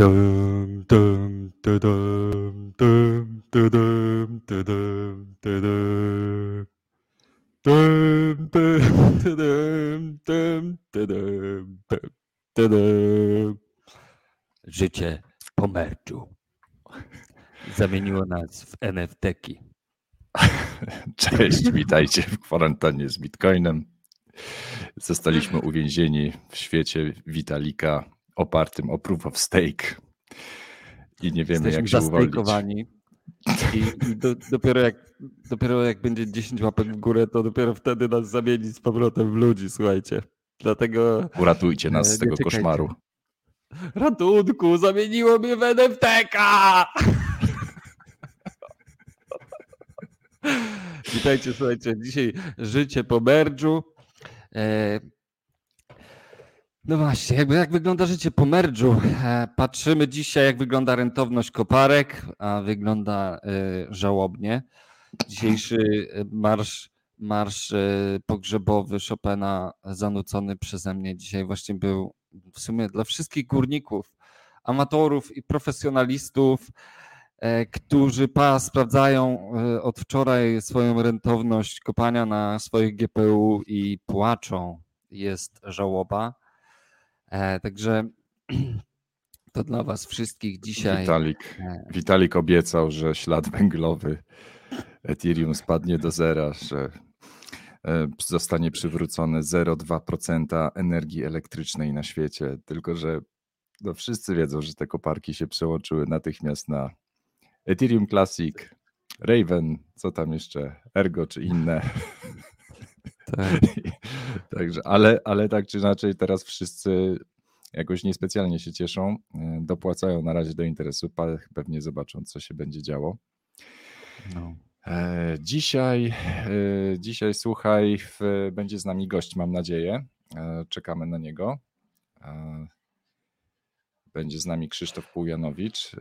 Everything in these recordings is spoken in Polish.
Dum, dum, dum, dum, dum, dum, dum. Życie po merczu zamieniło nas w NFT-ki. Cześć, witajcie w kwarantannie z Bitcoinem. Zostaliśmy uwięzieni w świecie Witalika opartym o proof of stake i nie wiemy Jesteśmy jak się uwolnić. i, i do, dopiero, jak, dopiero jak będzie 10 łapek w górę, to dopiero wtedy nas zamieni z powrotem w ludzi, słuchajcie. Dlatego Uratujcie nas E, z tego czekajcie. koszmaru. ratunku, zamieniło mnie w NFT-ka! Witajcie, słuchajcie, dzisiaj życie po merdżu. No właśnie, jakby jak wygląda życie po merdżu? E, Patrzymy dzisiaj, jak wygląda rentowność koparek, a wygląda e, żałobnie. Dzisiejszy e, marsz, marsz pogrzebowy Chopina zanucony przeze mnie dzisiaj właśnie był w sumie dla wszystkich górników, amatorów i profesjonalistów, którzy pa, sprawdzają od wczoraj swoją rentowność kopania na swoich GPU i płaczą. Jest żałoba. E, Także to dla Was wszystkich dzisiaj. Vitalik, e, Vitalik obiecał, że ślad węglowy Ethereum spadnie do zera, że e, zostanie przywrócone 0,2% energii elektrycznej na świecie. Tylko, że no wszyscy wiedzą, że te koparki się przełączyły natychmiast na Ethereum Classic, Raven, co tam jeszcze, Ergo czy inne. Tak. Także, ale, ale tak czy inaczej, teraz wszyscy jakoś niespecjalnie się cieszą. e, Dopłacają na razie do interesu, pewnie zobaczą, co się będzie działo. No. E, Dzisiaj, e, dzisiaj słuchaj, będzie z nami gość, mam nadzieję. Czekamy na niego. Będzie z nami Krzysztof Półjanowicz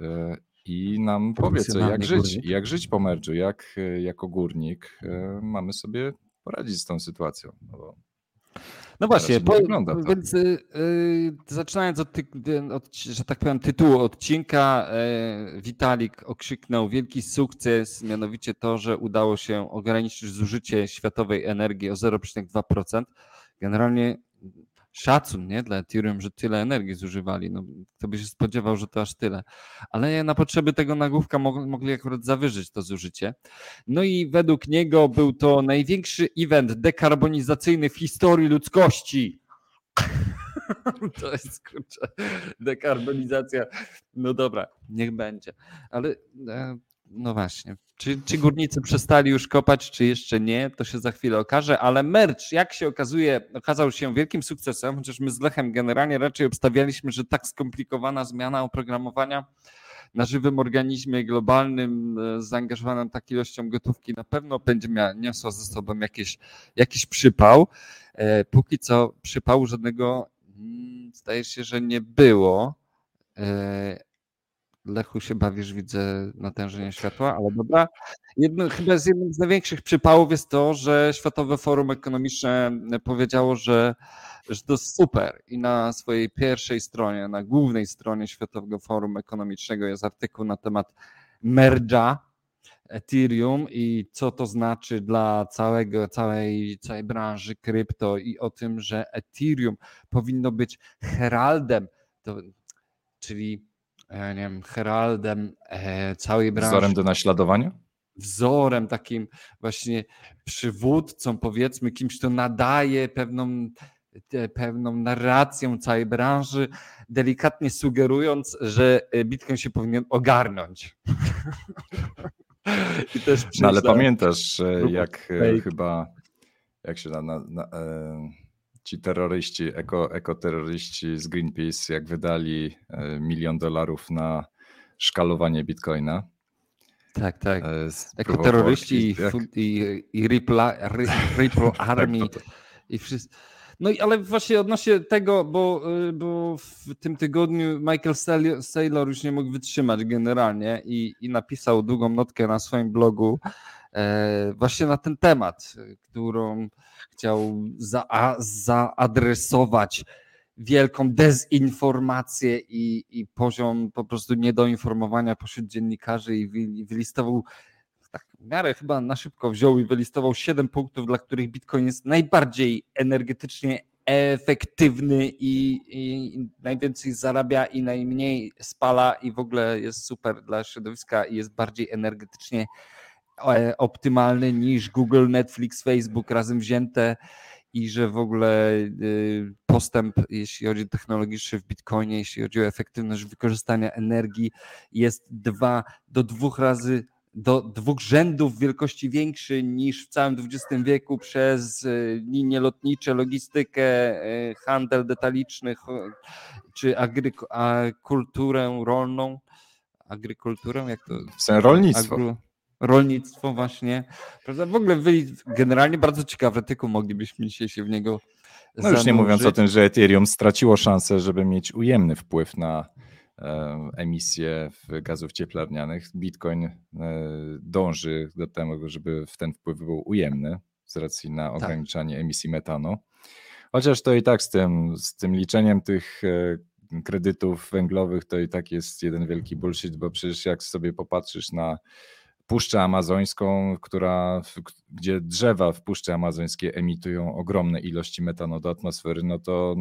i nam powie, co, jak żyć, jak żyć po merdżu, jak jako górnik mamy sobie poradzić z tą sytuacją. No bo No właśnie, po, wygląda to. więc y, y, zaczynając od, ty, od, że tak powiem, tytułu odcinka, y, Witalik okrzyknął wielki sukces, mianowicie to, że udało się ograniczyć zużycie światowej energii o 0,2%. Generalnie szacun nie, dla Ethereum, że tyle energii zużywali. No, kto by się spodziewał, że to aż tyle. Ale na potrzeby tego nagłówka mog, mogli akurat zawyżyć to zużycie. No i według niego był to największy event dekarbonizacyjny w historii ludzkości. To jest kurczę, dekarbonizacja. No dobra, niech będzie. Ale e, no właśnie, czy, czy górnicy przestali już kopać, czy jeszcze nie, to się za chwilę okaże, ale merch, jak się okazuje, okazał się wielkim sukcesem, chociaż my z Lechem generalnie raczej obstawialiśmy, że tak skomplikowana zmiana oprogramowania na żywym organizmie globalnym, e, zaangażowanym tak ilością gotówki, na pewno będzie miała, niosła ze sobą jakieś, jakiś przypał. E, Póki co przypału żadnego mm, zdaje się, że nie było. Lechu się bawisz, widzę natężenie światła, ale dobra. Jedno, chyba z jednym z największych przypałów jest to, że Światowe Forum Ekonomiczne powiedziało, że, że to super i na swojej pierwszej stronie, na głównej stronie Światowego Forum Ekonomicznego jest artykuł na temat merge'a Ethereum i co to znaczy dla całego, całej, całej branży krypto i o tym, że Ethereum powinno być heraldem, to, czyli nie wiem, heraldem e, całej branży wzorem do naśladowania? wzorem, takim właśnie przywódcą, powiedzmy, kimś, kto nadaje pewną, pewną narrację całej branży, delikatnie sugerując, że e, Bitcoin się powinien ogarnąć. I też No ale pamiętasz, e, jak e, fake. chyba, jak się na, na, na e, ci terroryści, eko, ekoterroryści z Greenpeace, jak wydali e, milion dolarów na szkalowanie bitcoina. Tak, tak. e, z Jako proof of terroryści i, i, Ripple, Ri- Ripple Army Tak, to- i wszyscy. No i ale właśnie odnośnie tego, bo, y, bo w tym tygodniu Michael Saylor- już nie mógł wytrzymać generalnie i, i napisał długą notkę na swoim blogu właśnie na ten temat, y, którą chciał za, zaadresować wielką dezinformację i, i poziom po prostu niedoinformowania pośród dziennikarzy i wylistował tak w miarę chyba na szybko wziął i wylistował 7 punktów, dla których Bitcoin jest najbardziej energetycznie efektywny i, i, najwięcej zarabia i najmniej spala i w ogóle jest super dla środowiska i jest bardziej energetycznie e, optymalny niż Google, Netflix, Facebook razem wzięte i że w ogóle y, postęp, jeśli chodzi o technologiczny w Bitcoinie, jeśli chodzi o efektywność wykorzystania energii, jest dwa do dwóch razy do dwóch rzędów wielkości większy niż w całym XX wieku przez e, linie lotnicze, logistykę, e, handel detaliczny czy agrikulturę rolną. Agrikulturę, jak to? W sensie rolnictwo. Agru, rolnictwo właśnie. Prawda? W ogóle generalnie bardzo ciekawy artykuł, moglibyśmy dzisiaj się w niego No już nie mówiąc o tym, że Ethereum straciło szansę, żeby mieć ujemny wpływ na E, emisję gazów cieplarnianych. Bitcoin e, dąży do tego, żeby ten wpływ był ujemny z racji na tak. ograniczanie tak. emisji metanu. Chociaż to i tak z tym, z tym liczeniem tych e, kredytów węglowych to i tak jest jeden wielki bullshit, bo przecież jak sobie popatrzysz na Puszczę Amazońską, która, gdzie drzewa w Puszczy Amazońskiej emitują ogromne ilości metanu do atmosfery, no to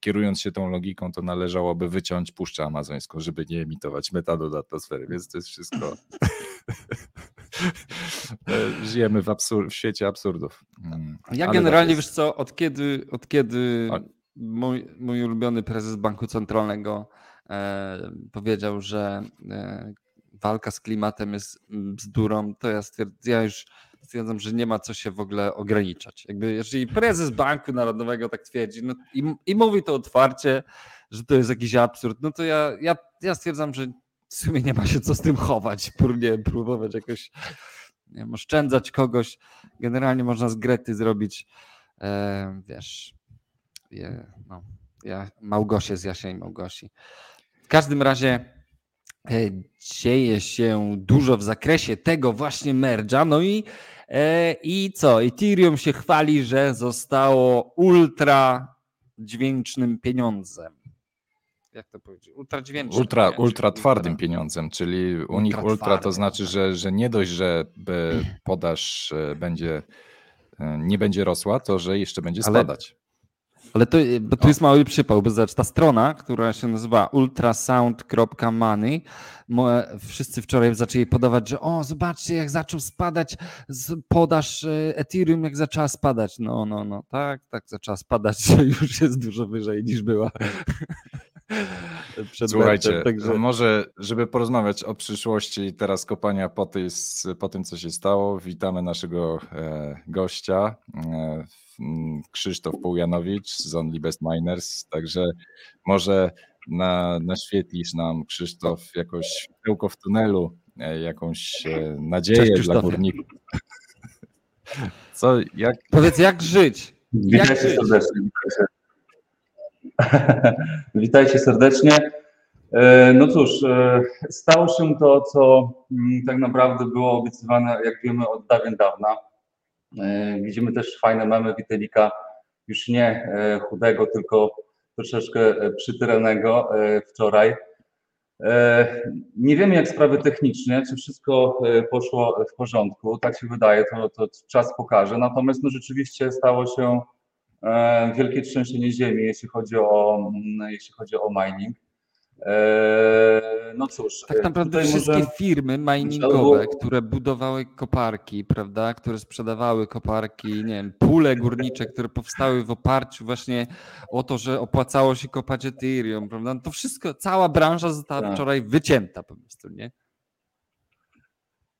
kierując się tą logiką, to należałoby wyciąć Puszczę Amazońską, żeby nie emitować metanu do atmosfery, więc to jest wszystko. Żyjemy w, absur- w świecie absurdów. Mm. Ja generalnie, tak wiesz co, od kiedy, od kiedy mój, mój ulubiony prezes Banku Centralnego e, powiedział, że e, walka z klimatem jest bzdurą, to ja, stwierd- ja już stwierdzam, że nie ma co się w ogóle ograniczać. Jakby jeżeli prezes Banku Narodowego tak twierdzi no, i, i mówi to otwarcie, że to jest jakiś absurd, no to ja, ja, ja stwierdzam, że w sumie nie ma się co z tym chować, nie próbować jakoś nie wiem, oszczędzać kogoś. Generalnie można z Grety zrobić, e, wiesz, je, no, ja, Małgosie z Jasiej Małgosi. W każdym razie dzieje się dużo w zakresie tego właśnie merge'a, no i E, I co? Ethereum się chwali, że zostało ultra dźwięcznym pieniądzem. Jak to powiedzieć? Ultra dźwięcznym. Ultra, ultra twardym pieniądzem, czyli u ultra nich ultra to znaczy, że, że nie dość, że podaż e, będzie, e, nie będzie rosła, to że jeszcze będzie spadać. Ale to, bo tu jest mały przypał, bo zobacz, ta strona, która się nazywa ultrasound.money, wszyscy wczoraj zaczęli podawać, że o, zobaczcie, jak zaczął spadać podaż e, Ethereum, jak zaczęła spadać. No, no, no, tak, tak, zaczęła spadać, już jest dużo wyżej niż była. Słuchajcie, także... może żeby porozmawiać o przyszłości teraz kopania po, tej, po tym, co się stało, witamy naszego e, gościa. Mm, Krzysztof Połjanowicz z Only Best Miners, także może na, naświetlisz nam Krzysztof jakoś światełko w tunelu, e, jakąś e, nadzieję Cześć, dla górników. Co, jak... Powiedz, jak żyć? Witajcie jak serdecznie. Witajcie serdecznie. E, no cóż, stało się to, co mm, tak naprawdę było obiecywane, jak wiemy, od dawien dawna widzimy też fajne memy Witelika, już nie e, chudego, tylko troszeczkę e, przytyranego wczoraj. Nie wiemy, jak sprawy techniczne, czy wszystko poszło w porządku. Tak się wydaje, to, to czas pokaże. Natomiast no, rzeczywiście stało się wielkie trzęsienie ziemi, jeśli chodzi o, mm, jeśli chodzi o mining. Eee, no cóż. Tak naprawdę wszystkie może... firmy miningowe, które budowały koparki, prawda, które sprzedawały koparki, nie wiem, pule górnicze, które powstały w oparciu właśnie o to, że opłacało się kopać Ethereum, prawda, no to wszystko, cała branża została tak. wczoraj wycięta po prostu, nie?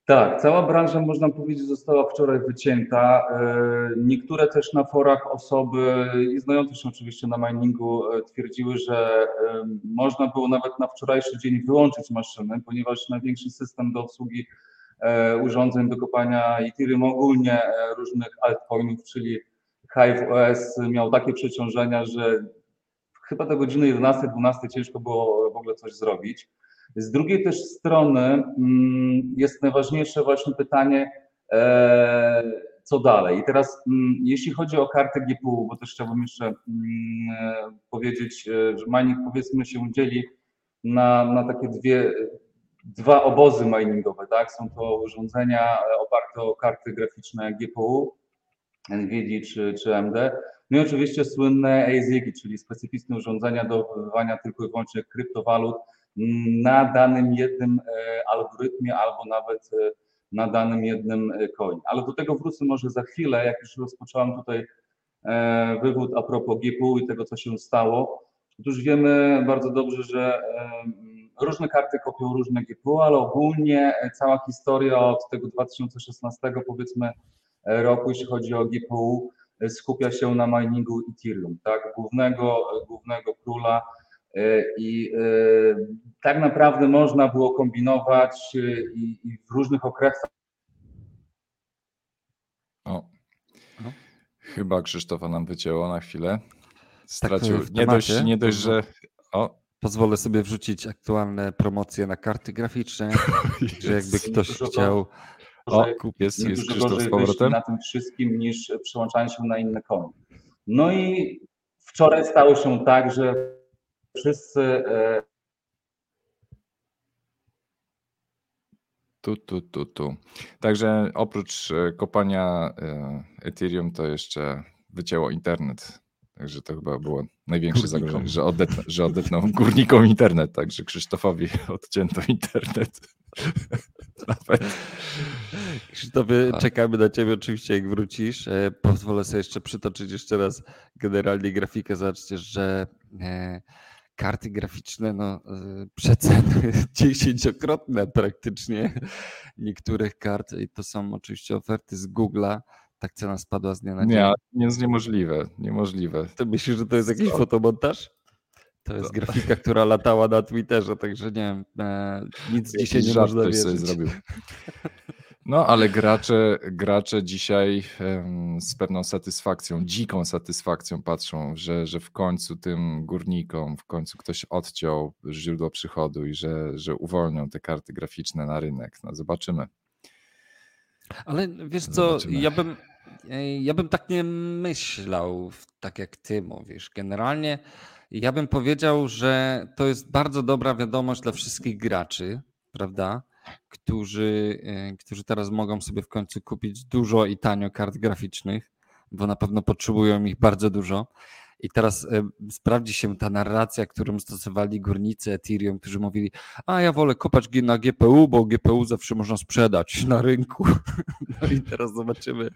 Tak, cała branża, można powiedzieć, została wczoraj wycięta. E, niektóre też na forach osoby, i znające się oczywiście na miningu, e, twierdziły, że e, można było nawet na wczorajszy dzień wyłączyć maszyny, ponieważ największy system do obsługi urządzeń do kopania Ethereum, ogólnie różnych altcoinów, czyli Hive OS miał takie przeciążenia, że chyba do godziny 11-12 ciężko było w ogóle coś zrobić. Z drugiej też strony mm, jest najważniejsze właśnie pytanie, e, co dalej. I teraz, mm, jeśli chodzi o kartę GPU, bo też chciałbym jeszcze mm, e, powiedzieć, e, że mining powiedzmy się dzieli na, na takie dwie, dwa obozy miningowe, tak? Są to urządzenia oparte o karty graficzne GPU, NVIDIA czy, czy AMD, no i oczywiście słynne ASIC, czyli specyficzne urządzenia do wywoływania tylko i wyłącznie kryptowalut na danym jednym e, algorytmie albo nawet e, na danym jednym e, coin. Ale do tego wrócę może za chwilę, jak już rozpocząłem tutaj e, wywód a propos GPU i tego, co się stało. Otóż wiemy bardzo dobrze, że e, różne karty kopią różne GPU, ale ogólnie e, cała historia od tego 2016 powiedzmy e, roku, jeśli chodzi o GPU, e, skupia się na miningu Ethereum, tak, głównego, e, głównego króla e, i e, tak naprawdę można było kombinować e, i, i w różnych okresach O. No. Chyba Krzysztofa nam wycięło na chwilę. Stracił. e, w nie, dość, nie dość, że. O, Pozwolę sobie wrzucić aktualne promocje na karty graficzne, że jakby ktoś Dużo chciał. O, kup jest, jest Krzysztof z powrotem. na tym wszystkim niż przełączanie się na inne konie. No i wczoraj stało się tak, że wszyscy e, Tu, tu, tu, tu. Także oprócz e, kopania e, Ethereum, to jeszcze wycięło internet. Także to chyba było największe Górnikom. zagrożenie, że, odetnę, że odetną górnikom internet. Także Krzysztofowi odcięto internet. Nawet. Krzysztofie, czekamy na Ciebie oczywiście, jak wrócisz. Pozwolę sobie jeszcze przytoczyć jeszcze raz generalnie grafikę. Zobaczcie, że karty graficzne, no e, przeceny dziesięciokrotne praktycznie niektórych kart i to są oczywiście oferty z Google'a. Tak cena spadła z dnia na dzień. Nie, nie jest niemożliwe. Niemożliwe. To myślisz, że to jest jakiś Co? fotomontaż? To jest grafika, która latała na Twitterze, także nie wiem, e, nic dzisiaj Jakiś nie żart można ktoś sobie zrobił. No, ale gracze, gracze dzisiaj z pewną satysfakcją, dziką satysfakcją patrzą, że, że w końcu tym górnikom, w końcu ktoś odciął źródło przychodu i że, że uwolnią te karty graficzne na rynek. No, zobaczymy. Ale wiesz co, ja bym, e, ja bym tak nie myślał, tak jak ty mówisz. Generalnie ja bym powiedział, że to jest bardzo dobra wiadomość dla wszystkich graczy, prawda? Którzy, e, którzy teraz mogą sobie w końcu kupić dużo i tanio kart graficznych, bo na pewno potrzebują ich bardzo dużo. I teraz e, sprawdzi się ta narracja, którą stosowali górnicy Ethereum, którzy mówili, a ja wolę kopać na GPU, bo GPU zawsze można sprzedać na rynku. No i teraz zobaczymy,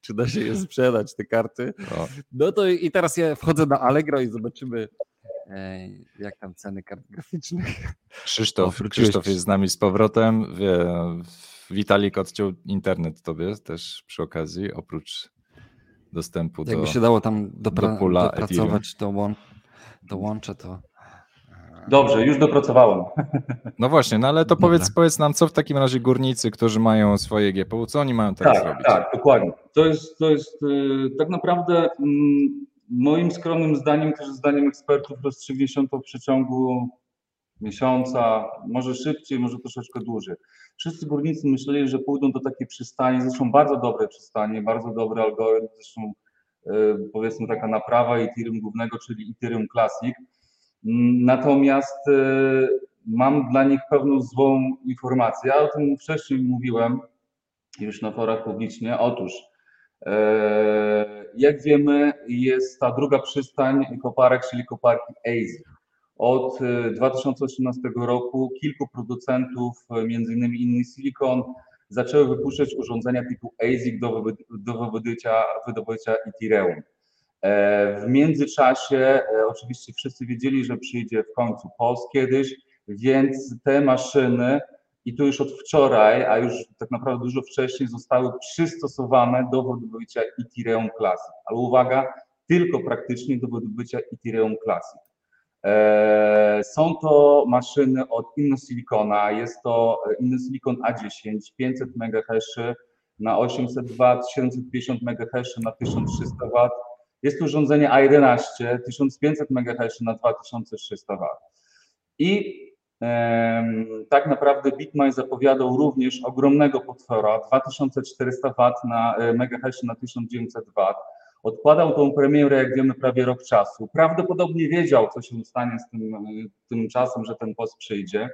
czy da się je sprzedać, te karty. No to i teraz ja wchodzę na Allegro i zobaczymy, jak tam ceny kart graficznych. Krzysztof, O. Krzysztof jest z nami z powrotem. Wie, Witalik odciął internet tobie też przy okazji, oprócz dostępu do... Jakby się dało tam dopra- do pula dopracować to, łą- to łącze, to... dobrze, już dopracowałem. No właśnie, no ale to Dobra. powiedz, powiedz nam, co w takim razie górnicy, którzy mają swoje GPU, co oni mają teraz Tak, robić? tak, dokładnie. To jest, to jest y, tak naprawdę mm, moim skromnym zdaniem, też zdaniem ekspertów, rozstrzygnie to w przeciągu miesiąca, może szybciej, może troszeczkę dłużej. Wszyscy górnicy myśleli, że pójdą do takiej przystani, zresztą bardzo dobre przystanie, bardzo dobry algorytm, zresztą y, powiedzmy taka naprawa Ethereum głównego, czyli Ethereum Classic. Natomiast y, mam dla nich pewną złą informację. Ja o tym wcześniej mówiłem, już na forach publicznie. Otóż, e, jak wiemy, jest ta druga przystań koparek, czyli koparki ASIC. Od e, 2018 roku kilku producentów, e, innymi Inny Silicon, zaczęły wypuszczać urządzenia typu ASIC do, do wydobycia, wydobycia Ethereum. E, W międzyczasie e, oczywiście wszyscy wiedzieli, że przyjdzie w końcu POS kiedyś, więc te maszyny i to już od wczoraj, a już tak naprawdę dużo wcześniej zostały przystosowane do wydobycia Ethereum Classic. Ale uwaga, tylko praktycznie do wydobycia Ethereum Classic. Eee, Są to maszyny od InnoSilicona, jest to InnoSilicon A10, 500 MHz na 800 W, 750 MHz na 1300 W. Jest to urządzenie A11, 1500 MHz na 2300 W. I Tak naprawdę Bitmain zapowiadał również ogromnego potwora, 2400 W na e, megahash na 1900 W. Odkładał tą premierę, jak wiemy, prawie rok czasu. Prawdopodobnie wiedział, co się stanie z tym, e, tym czasem, że ten post przyjdzie,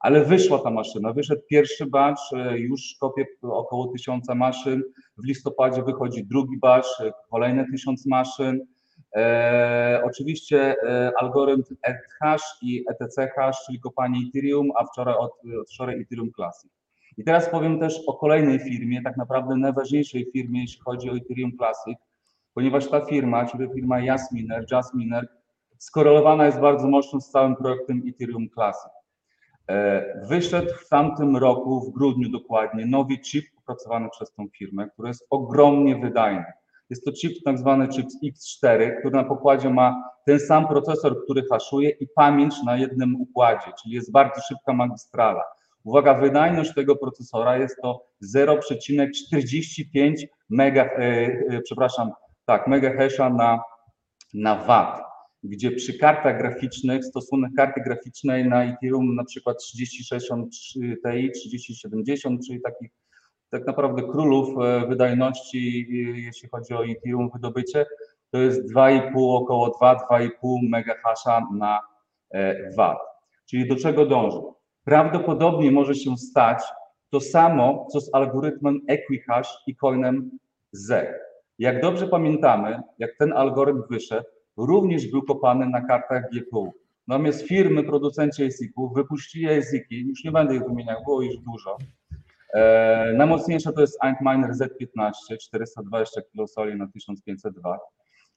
ale wyszła ta maszyna. Wyszedł pierwszy batch, e, już kopie około 1000 maszyn. W listopadzie wychodzi drugi batch, kolejne 1000 maszyn. E, oczywiście e, algorytm ETH i ETC hash, czyli kopanie Ethereum, a wczoraj od, od wczoraj Ethereum Classic. I teraz powiem też o kolejnej firmie, tak naprawdę najważniejszej firmie, jeśli chodzi o Ethereum Classic, ponieważ ta firma, czyli firma Jasminer, Jasminer, skorelowana jest bardzo mocno z całym projektem Ethereum Classic. E, Wyszedł w tamtym roku, w grudniu dokładnie, nowy chip opracowany przez tą firmę, który jest ogromnie wydajny. Jest to chip tak zwany chip X4, który na pokładzie ma ten sam procesor, który haszuje i pamięć na jednym układzie, czyli jest bardzo szybka magistrala. Uwaga, wydajność tego procesora jest to 0,45 mega, e, e, przepraszam, tak, na, na gdzie przy kartach graficznych, stosunek karty graficznej na Ethereum na przykład 3060 Ti, 3070, czyli takich tak naprawdę królów e, wydajności, jeśli chodzi o Ethereum wydobycie, to jest 2,5, około 2-2,5 megahasha na e, watt. Czyli do czego dążę? Prawdopodobnie może się stać to samo, co z algorytmem Equihash i coinem Z. Jak dobrze pamiętamy, jak ten algorytm wyszedł, również był kopany na kartach GPU. Natomiast firmy, producenci ASIC-ów wypuścili ASIC-i, już nie będę ich wymieniał, było ich dużo. E, najmocniejsza to jest Antminer Z15, 420 kilosoli na 1502.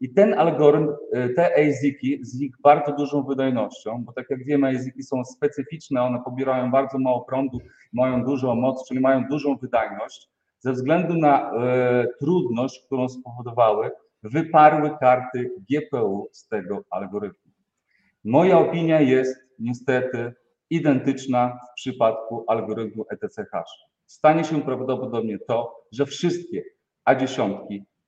I ten algorytm, e, te ASIC-i z ich bardzo dużą wydajnością, bo tak jak wiemy, ASIC-i są specyficzne, one pobierają bardzo mało prądu, mają dużą moc, czyli mają dużą wydajność. Ze względu na e, trudność, którą spowodowały, wyparły karty GPU z tego algorytmu. Moja opinia jest niestety identyczna w przypadku algorytmu ETC hash. Stanie się prawdopodobnie to, że wszystkie A10,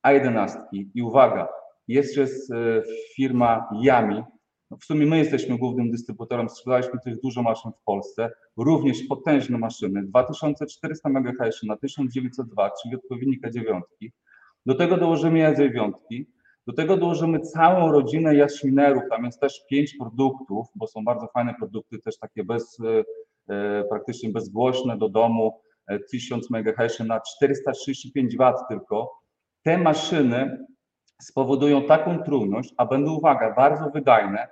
A11 i uwaga, jeszcze jest e, firma Yami, no w sumie my jesteśmy głównym dystrybutorem, sprzedaliśmy tych dużo maszyn w Polsce, również potężne maszyny, 2400 MHz na 1902, czyli odpowiednika dziewiątki. Do tego dołożymy dziewiątki, do tego dołożymy całą rodzinę jaśminerów, tam jest też pięć produktów, bo są bardzo fajne produkty, też takie bez, e, e, praktycznie bezgłośne do domu, 1000 MHz na 435 W tylko. Te maszyny spowodują taką trudność, a będą, uwaga, bardzo wydajne,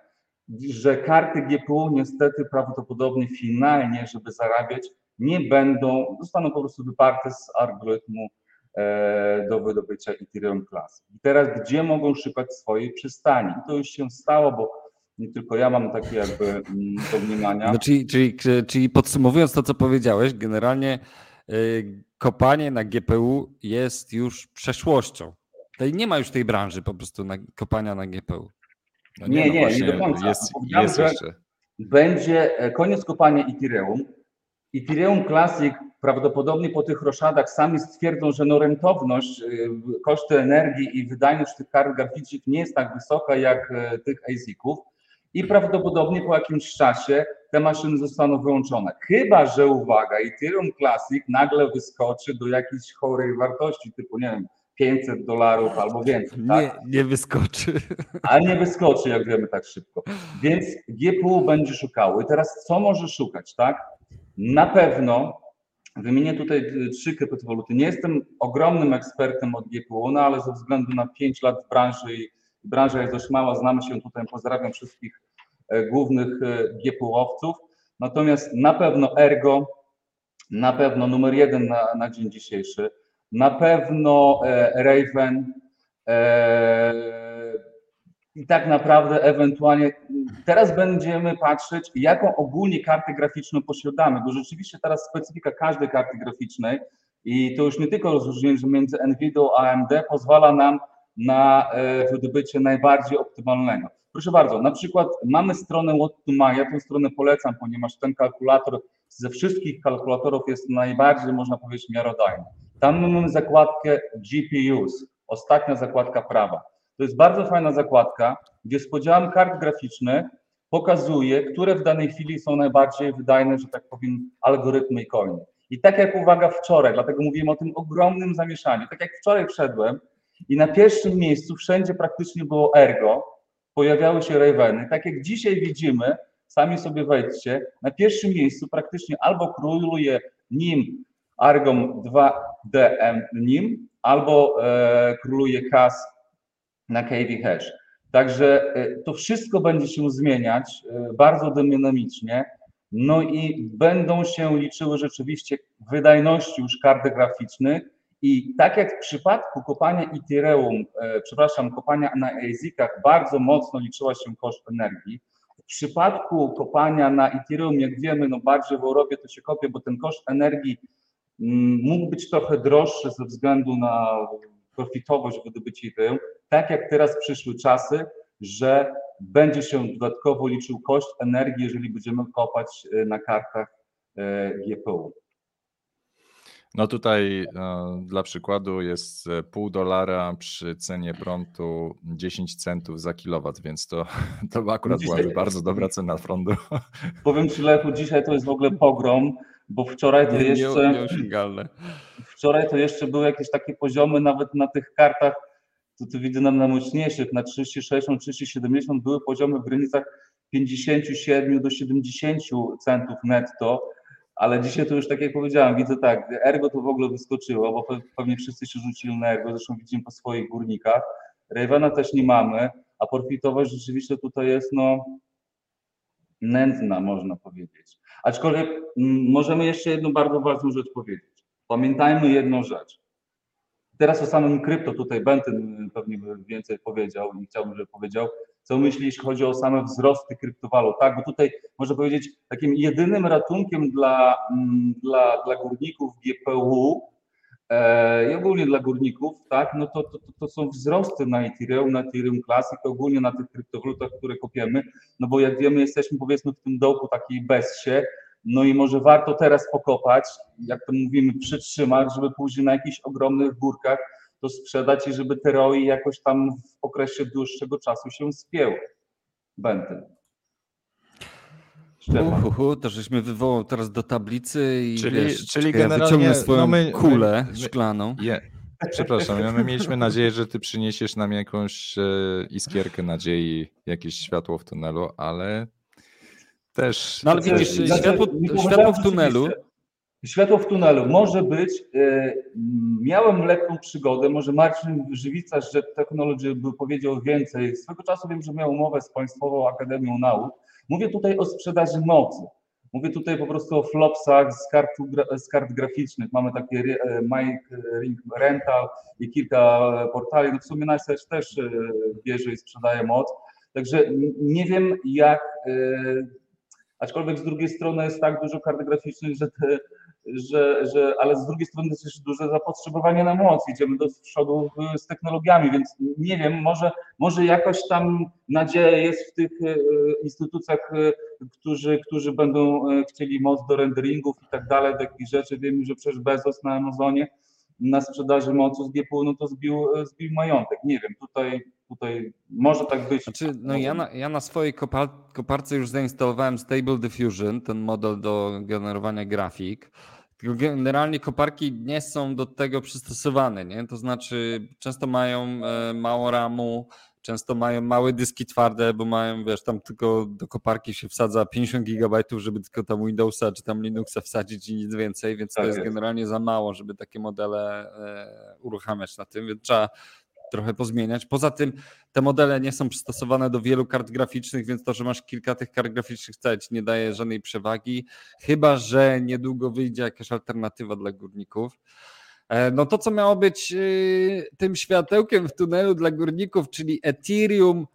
że karty GPU niestety prawdopodobnie finalnie, żeby zarabiać, nie będą, zostaną po prostu wyparte z algorytmu e, do wydobycia Ethereum Classic. I teraz gdzie mogą szukać swojej przystani? I to już się stało, bo nie tylko ja mam takie jakby mm, domniemania. No, czyli, czyli, czyli podsumowując to, co powiedziałeś, generalnie y, kopanie na GPU jest już przeszłością. Tutaj nie ma już tej branży po prostu na, kopania na GPU. No Nie, nie, nie właśnie, do końca. Jest, jest jeszcze. będzie e, koniec kopania Ethereum. Ethereum Classic prawdopodobnie po tych roszadach sami stwierdzą, że no rentowność, y, koszty energii i wydajność tych kart graficznych nie jest tak wysoka jak e, tych ASIC-ów i prawdopodobnie po jakimś czasie te maszyny zostaną wyłączone. Chyba, że uwaga, Ethereum Classic nagle wyskoczy do jakiejś chorej wartości, typu nie wiem, 500 dolarów albo więcej. Tak? Nie, nie wyskoczy. ale nie wyskoczy, jak wiemy, tak szybko. Więc GPU będzie szukało. I teraz co może szukać, tak? Na pewno, wymienię tutaj trzy kryptowaluty. Nie jestem ogromnym ekspertem od GPU, no ale ze względu na 5 lat w branży i branża jest dość mała, znamy się tutaj, pozdrawiam wszystkich głównych e, GPU-owców. Natomiast na pewno Ergo, na pewno numer jeden na, na dzień dzisiejszy, na pewno e, Raven, e, i tak naprawdę ewentualnie teraz będziemy patrzeć, jaką ogólnie kartę graficzną posiadamy, bo rzeczywiście teraz specyfika każdej karty graficznej i to już nie tylko rozróżnienie między NVIDIA a AMD pozwala nam na e, wydobycie najbardziej optymalnego. Proszę bardzo, na przykład mamy stronę What to My, ja tę stronę polecam, ponieważ ten kalkulator ze wszystkich kalkulatorów jest najbardziej, można powiedzieć, miarodajny. Tam mamy zakładkę GPUs, ostatnia zakładka prawa. To jest bardzo fajna zakładka, gdzie z podziałem kart graficznych pokazuje, które w danej chwili są najbardziej wydajne, że tak powiem, algorytmy i coiny. I tak jak uwaga wczoraj, dlatego mówiłem o tym ogromnym zamieszaniu, tak jak wczoraj wszedłem i na pierwszym miejscu wszędzie praktycznie było Ergo, pojawiały się Raveny, tak jak dzisiaj widzimy, sami sobie wejdźcie, na pierwszym miejscu praktycznie albo króluje nim Argom 2DM nim, albo e, króluje CAS na KV Hash. Także e, to wszystko będzie się zmieniać e, bardzo dynamicznie. No i będą się liczyły rzeczywiście wydajności już kart graficznych i tak jak w przypadku kopania Ethereum, e, przepraszam, kopania na ASIC-ach bardzo mocno liczyła się koszt energii, w przypadku kopania na Ethereum, jak wiemy, no bardziej w Europie to się kopie, bo ten koszt energii mm, mógł być trochę droższy ze względu na profitowość wydobycia Ethereum, tak jak teraz przyszły czasy, że będzie się dodatkowo liczył koszt energii, jeżeli będziemy kopać e, na kartach e, GPU. No tutaj no, dla przykładu jest e, pół dolara przy cenie prądu 10 centów za kilowat, więc to, to akurat Dzisiaj- byłaby bardzo dobra cena prądu. Powiem Ci Lechu, dzisiaj to jest w ogóle pogrom, bo wczoraj to jeszcze... nieosiągalne. Wczoraj to jeszcze były jakieś takie poziomy, nawet na tych kartach, to tu widzę na, na mocniejszych, na 3060, 3070 były poziomy w granicach 57 do 70 centów netto, ale dzisiaj to już tak jak powiedziałem, widzę tak, Ergo to w ogóle wyskoczyło, bo pe- pewnie wszyscy się rzucili na Ergo, zresztą widzimy po swoich górnikach. Ravena też nie mamy, a profitowość rzeczywiście tutaj jest no nędzna, można powiedzieć. Aczkolwiek możemy jeszcze jedną bardzo ważną rzecz powiedzieć. Pamiętajmy jedną rzecz. Teraz o samym krypto tutaj Bentyn pewnie by więcej powiedział i chciałbym, żeby powiedział, co myśli, jeśli chodzi o same wzrosty kryptowalut, tak? Bo tutaj można powiedzieć, takim jedynym ratunkiem dla, mm, dla, dla górników GPU e, i ogólnie dla górników, tak? No to, to, to, są wzrosty na Ethereum, na Ethereum Classic, ogólnie na tych kryptowalutach, które kopiemy, no bo jak wiemy, jesteśmy powiedzmy w tym dołku takiej bezsie, no i może warto teraz pokopać, jak to mówimy, przytrzymać, żeby później na jakichś ogromnych górkach to sprzedać i żeby te ROI jakoś tam w okresie dłuższego czasu się spięły. Będę. Uhuhu, to żeśmy wywołał teraz do tablicy i Czyli- wiesz, czyli czekaj, ja generalnie, wyciągnę swoją no my- kulę my- szklaną. Je, przepraszam, ja- my mieliśmy nadzieję, że ty przyniesiesz nam jakąś e, iskierkę nadziei, jakieś światło w tunelu, ale też... No ale widzisz, Znaczy, światło- światło w tunelu. rzeczywiście. Światło w tunelu może być. e, Miałem lekką przygodę, może Marcin Żywica, że Technology by powiedział więcej. Swego czasu wiem, że miał umowę z Państwową Akademią Nauk. Mówię tutaj o sprzedaży mocy. Mówię tutaj po prostu o flopsach z kart, gra- z kart graficznych. Mamy takie e, Mike Ring Rental i kilka portali. No w sumie Niceage też e, bierze i sprzedaje moc. Także nie wiem jak Aczkolwiek z drugiej strony jest tak dużo kart graficznych, że, te, że, że ale z drugiej strony jest też duże zapotrzebowanie na moc. Idziemy do przodu z technologiami, więc nie wiem, może, może jakoś tam nadzieja jest w tych y, instytucjach, y, którzy, którzy będą y, chcieli moc do renderingów i tak dalej, takich rzeczy. Wiemy, że przecież Bezos na Amazonie na sprzedaży mocy z GPU, no to zbił, zbił majątek. Nie wiem, tutaj, tutaj może tak być. Znaczy, no ja na, ja na swojej kopar, koparce już zainstalowałem Stable Diffusion, ten model do generowania grafik. Generalnie koparki nie są do tego przystosowane, nie? To znaczy często mają e, mało ramu, często mają małe dyski twarde, bo mają, wiesz, tam tylko do koparki się wsadza 50 gigabajtów, żeby tylko tam Windowsa czy tam Linuxa wsadzić i nic więcej, więc Tak to jest, jest. generalnie za mało, żeby takie modele e, uruchamiać na tym, więc trzeba trochę pozmieniać. Poza tym te modele nie są przystosowane do wielu kart graficznych, więc to, że masz kilka tych kart graficznych wcale ci nie daje żadnej przewagi, chyba że niedługo wyjdzie jakaś alternatywa dla górników. E, No to, co miało być yy, tym światełkiem w tunelu dla górników, czyli Ethereum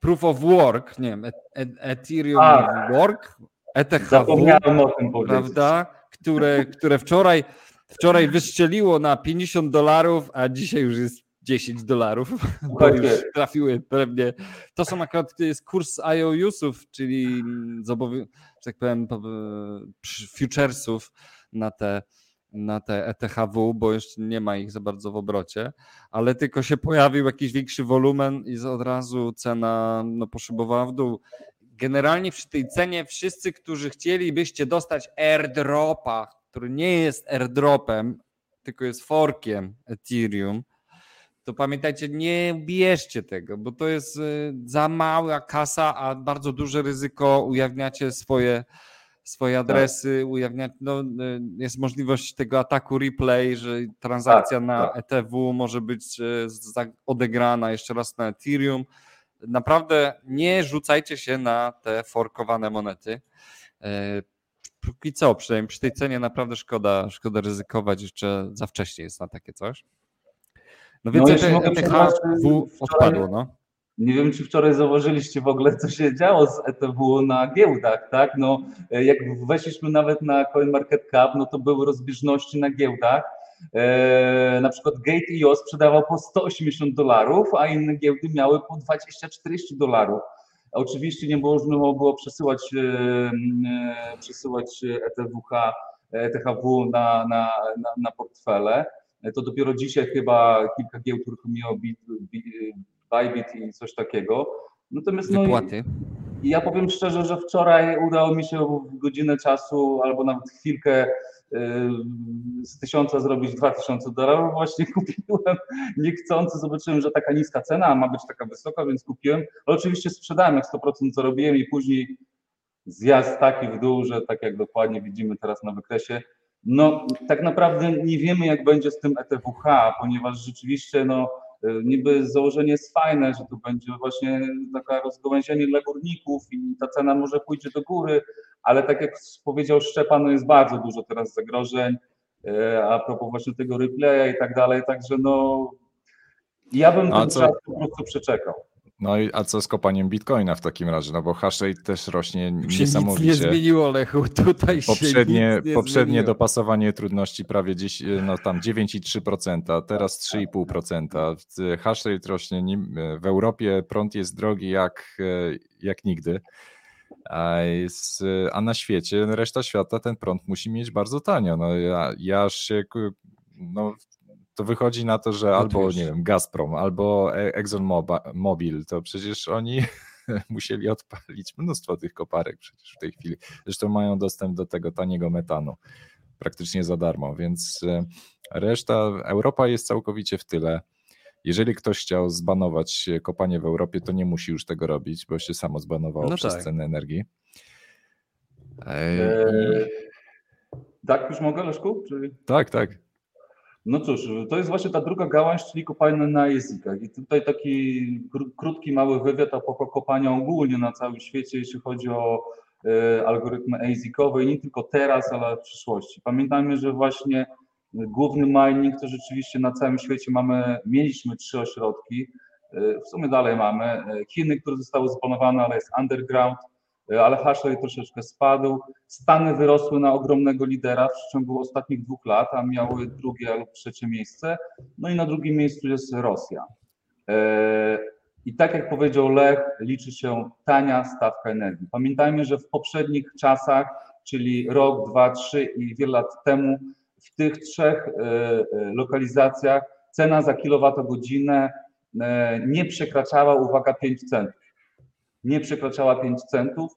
Proof of Work, nie wiem, E- E- Ethereum A. Work, ETHW, Zapomniałem o tym powiedzieć. prawda, które, które wczoraj, wczoraj wystrzeliło na 50 dolarów, a dzisiaj już jest 10 dolarów, bo Słuchajcie. już trafiły pewnie. To są akurat to jest kurs IOUsów, czyli zobowi- że tak powiem, futuresów na te, na te ETHW, bo jeszcze nie ma ich za bardzo w obrocie, ale tylko się pojawił jakiś większy wolumen i od razu cena no, poszybowała w dół. generalnie przy tej cenie wszyscy, którzy chcielibyście dostać airdropa, który nie jest airdropem, tylko jest forkiem Ethereum, to pamiętajcie, nie bierzcie tego, bo to jest y, za mała kasa, a bardzo duże ryzyko. Ujawniacie swoje, swoje adresy, ujawniacie, no, y, jest możliwość tego ataku replay, że transakcja Tak, na tak. ETW może być y, odegrana jeszcze raz na Ethereum. Naprawdę nie rzucajcie się na te forkowane monety. E, Póki co, przynajmniej przy tej cenie naprawdę szkoda, szkoda ryzykować, jeszcze za wcześnie jest na takie coś. No więc jeśli ETH mogę przerwać, ETHW wczoraj- odpadło, no. Nie wiem, czy wczoraj zauważyliście w ogóle, co się działo z ETW na giełdach, tak? No, jak weszliśmy nawet na CoinMarketCap, no to były rozbieżności na giełdach. E, na przykład Gate.io sprzedawał po 180 dolarów, a inne giełdy miały po 20-40 dolarów. Oczywiście nie można było przesyłać, e, e, przesyłać ETWH, ETHW na, na, na, na portfele. To dopiero dzisiaj chyba kilka giełd uruchomiło Bybit i coś takiego. Natomiast no, i- Wypłaty. i ja powiem szczerze, że wczoraj udało mi się w godzinę czasu albo nawet chwilkę y, z tysiąca zrobić dwa tysiące dolarów. Właśnie kupiłem niechcący, zobaczyłem, że taka niska cena, a ma być taka wysoka, więc kupiłem. Ale oczywiście sprzedałem jak 100% zarobiłem i później zjazd taki w dół, że tak jak dokładnie widzimy teraz na wykresie. No tak naprawdę nie wiemy jak będzie z tym ETWH, ponieważ rzeczywiście no niby założenie jest fajne, że tu będzie właśnie taka rozgałęzienie dla górników i ta cena może pójdzie do góry, ale tak jak powiedział Szczepan, no jest bardzo dużo teraz zagrożeń, y, a propos właśnie tego replaya i tak dalej, także no ja bym No, ten czas po prostu przeczekał. No i a co z kopaniem bitcoina w takim razie? No bo hashrate też rośnie Się nic niesamowicie. nie zmieniło, Lechu. Tutaj się Poprzednie, nic nie poprzednie zmieniło. dopasowanie trudności prawie dziś, no tam 9,3%, teraz 3,5%. Hashrate rośnie nim- w Europie, prąd jest drogi jak, e, jak nigdy. A, na świecie, reszta świata ten prąd musi mieć bardzo tanio. No ja, ja się, no to wychodzi na to, że albo Gotujesz. nie wiem, Gazprom, albo E- Exxon Moba- Mobil, to przecież oni musieli odpalić mnóstwo tych koparek przecież w tej chwili. Zresztą mają dostęp do tego taniego metanu praktycznie za darmo, więc e, reszta, Europa jest całkowicie w tyle. Jeżeli ktoś chciał zbanować kopanie w Europie, to nie musi już tego robić, bo się samo zbanowało No przez tak. ceny energii. E, Eee, tak, już mogę, Leszku? Czy... Tak, tak. No cóż, to jest właśnie ta druga gałąź, czyli kopalnia na językach. I tutaj taki kró- krótki, mały wywiad a propos kopania ogólnie na całym świecie, jeśli chodzi o e, algorytmy i nie tylko teraz, ale w przyszłości. Pamiętajmy, że właśnie główny mining to rzeczywiście na całym świecie mamy, mieliśmy trzy ośrodki, e, w sumie dalej mamy. E, Chiny, które zostały zbanowane, ale jest underground, ale hashrate troszeczkę spadł. Stany wyrosły na ogromnego lidera w przeciągu ostatnich dwóch lat, a miały drugie lub trzecie miejsce. No i na drugim miejscu jest Rosja. E, I tak jak powiedział Lech, liczy się tania stawka energii. Pamiętajmy, że w poprzednich czasach, czyli rok, dwa, trzy i wiele lat temu, w tych trzech e, lokalizacjach cena za kilowatogodzinę nie przekraczała, uwaga, 5 centów. Nie przekraczała 5 centów.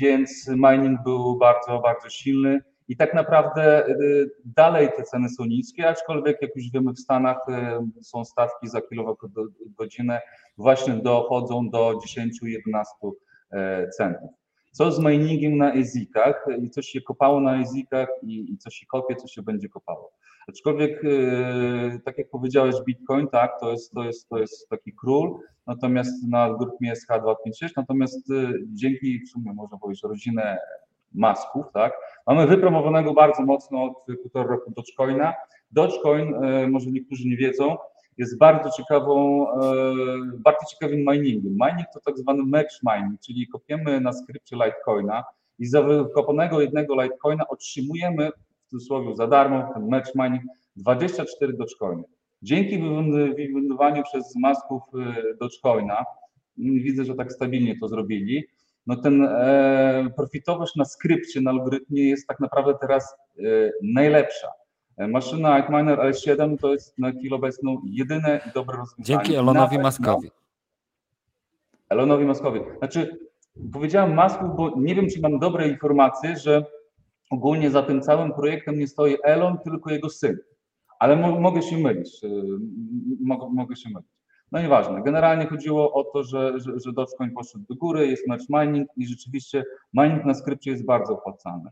Więc mining był bardzo, bardzo silny i tak naprawdę y, dalej te ceny są niskie, aczkolwiek jak już wiemy w Stanach y, są stawki za kilowatgodzinę właśnie dochodzą do 10-11 e, centów. Co z miningiem na EZIC-ach i co się kopało na EZIC-ach i, i co się kopie, co się będzie kopało. Aczkolwiek, y, tak jak powiedziałeś, Bitcoin, tak, to jest, to jest, to jest taki król, natomiast na algorytmie SH256, natomiast y, dzięki w sumie można powiedzieć rodzinę masków, tak, mamy wypromowanego bardzo mocno od półtora roku Dogecoina. Dogecoin, y, może niektórzy nie wiedzą, jest bardzo ciekawą, bardzo ciekawym miningiem. Mining to tak zwany match mining, czyli kopiemy na skrypcie Litecoina i za wykopanego jednego Litecoina otrzymujemy w cudzysłowie za darmo ten match mining 24 Dogecoiny. Dzięki wywindowaniu przez masków Dogecoina, mm, widzę, że tak stabilnie to zrobili, no ten e, profitowość na skrypcie, na algorytmie jest tak naprawdę teraz e, najlepsza. E, Maszyna Altminer L7 to jest na chwilę obecną jedyne i dobre rozwiązanie. Dzięki Elonowi Maskowi. Elonowi Muskowi. Znaczy, powiedziałem Masków, bo nie wiem, czy mam dobre informacje, że ogólnie za tym całym projektem nie stoi Elon, tylko jego syn. Ale mo mogę się mylić. y, Mogę, się mylić. No nieważne. Generalnie chodziło o to, że, że, że Dogecoin poszedł do góry, jest match mining i rzeczywiście mining na skrypcie jest bardzo opłacalny.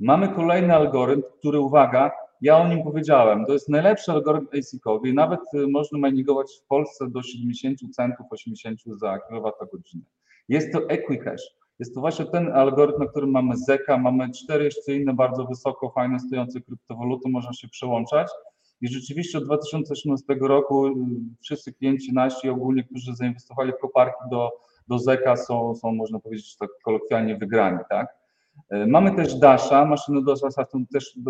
Mamy kolejny algorytm, który, uwaga, ja o nim powiedziałem, to jest najlepszy algorytm ASIC-owy nawet y, można miningować w Polsce do 70 centów, 80 za kilowatogodzinę. Jest to Equihash. Jest to właśnie ten algorytm, na którym mamy Zeka, mamy cztery jeszcze inne bardzo wysoko, fajne stojące kryptowaluty, można się przełączać. I rzeczywiście od 2018 roku y, wszyscy klienci nasi ogólnie, którzy zainwestowali w koparki do, do Zeka są, są, można powiedzieć, tak kolokwialnie wygrani, tak? E, Mamy też Dasha, maszyny Dasha są też y,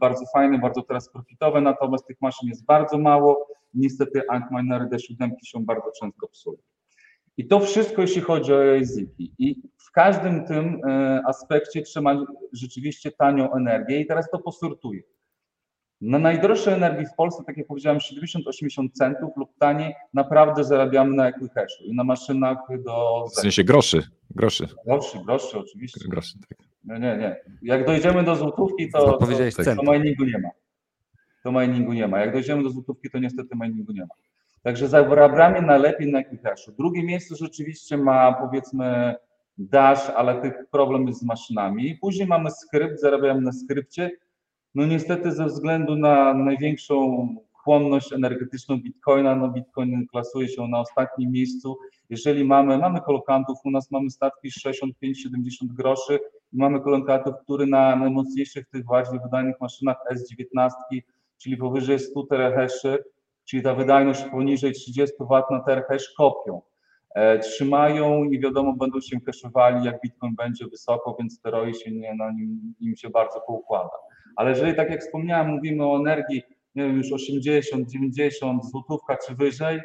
bardzo fajne, bardzo teraz profitowe, natomiast tych maszyn jest bardzo mało. Niestety Antminery D7 się bardzo często psują. I to wszystko, jeśli chodzi o ASIC-i. I w każdym tym e, aspekcie trzeba rzeczywiście tanią energię i teraz to posortuję. Na najdroższej energii w Polsce, tak jak powiedziałem, 70-80 centów lub taniej, naprawdę zarabiamy na Equihashu i na maszynach do W sensie groszy, groszy, groszy, groszy oczywiście. groszy. Tak. Nie, nie, nie. Jak dojdziemy do złotówki, to, No, to, powiedziałeś to cent. miningu nie ma. To miningu nie ma. Jak dojdziemy do złotówki, to niestety miningu nie ma. Także zarabiamy najlepiej na Equihashu. Drugie miejsce rzeczywiście ma powiedzmy Dash, ale tych problem jest z maszynami. Później mamy skrypt, zarabiamy na skrypcie. No niestety ze względu na największą chłonność energetyczną Bitcoina, no Bitcoin klasuje się na ostatnim miejscu. Jeżeli mamy, mamy kolokantów, u nas mamy statki 65-70 groszy i mamy kolokantów, który na najmocniejszych tych bardziej wydajnych maszynach S19, czyli powyżej 100 terahaszy, czyli ta wydajność poniżej 30 W na terahash kopią. E, trzymają i wiadomo, będą się kaszowali, jak Bitcoin będzie wysoko, więc teroi się nie, no, im, im się bardzo poukłada. Ale jeżeli, tak jak wspomniałem, mówimy o energii, nie wiem, już 80, 90, złotówka czy wyżej,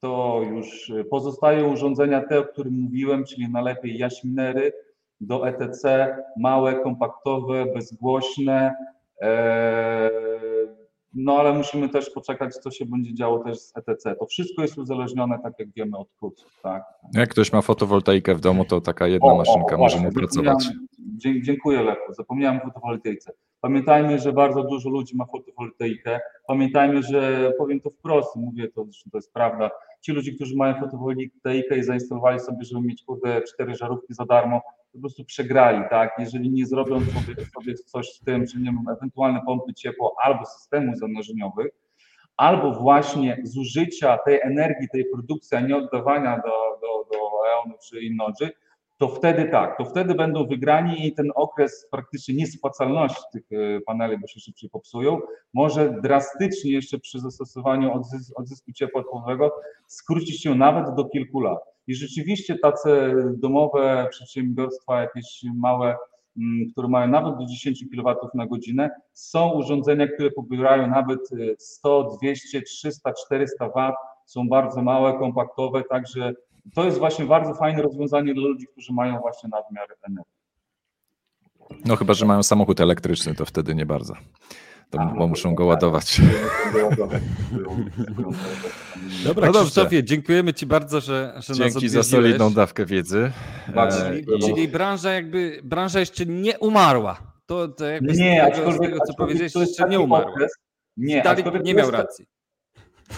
to już pozostają urządzenia te, o których mówiłem, czyli najlepiej jaśminery do ETC, małe, kompaktowe, bezgłośne. e, No ale musimy też poczekać, co się będzie działo też z ETC. To wszystko jest uzależnione, tak jak wiemy, od kursów. Tak? Jak ktoś ma fotowoltaikę w domu, to taka jedna O, maszynka o, może mu pracować. Dziękuję Lechu, zapomniałem o fotowoltaice. Pamiętajmy, że bardzo dużo ludzi ma fotowoltaikę. Pamiętajmy, że powiem to wprost, mówię to, zresztą to jest prawda. Ci ludzie, którzy mają fotowoltaikę i zainstalowali sobie, żeby mieć kurde cztery żarówki za darmo, po prostu przegrali, tak? Jeżeli nie zrobią sobie, sobie coś z tym, czy nie wiem, ewentualne pompy ciepła albo systemu zanurzeniowych, albo właśnie zużycia tej energii, tej produkcji, a nie oddawania do, do, do EON czy Innodży, to wtedy tak, to wtedy będą wygrani i ten okres praktycznie niespłacalności tych e, paneli, bo się szybciej popsują, może drastycznie jeszcze przy zastosowaniu odzys- odzysku ciepła odpływowego skrócić się nawet do kilku lat. I rzeczywiście tacy domowe przedsiębiorstwa, jakieś małe, mm, które mają nawet do 10 kW na godzinę, są urządzenia, które pobierają nawet e, 100, 200, 300, 400 W, są bardzo małe, kompaktowe, także to jest właśnie bardzo fajne rozwiązanie dla ludzi, którzy mają właśnie nadmiar energii. No chyba, że mają samochód elektryczny, to wtedy nie bardzo. To, A, bo no muszą to go tak. ładować. Dobra, No dobrze. Krzysztofie, dziękujemy Ci bardzo, że, że nas Dzięki za solidną dawkę wiedzy. Bardzo E, Czyli branża jakby, branża jeszcze nie umarła. To, to jakby z Nie, tego, aczkolwiek, z tego co aczkolwiek powiedziałeś, jeszcze nie umarła. okres- Nie, nie miał racji.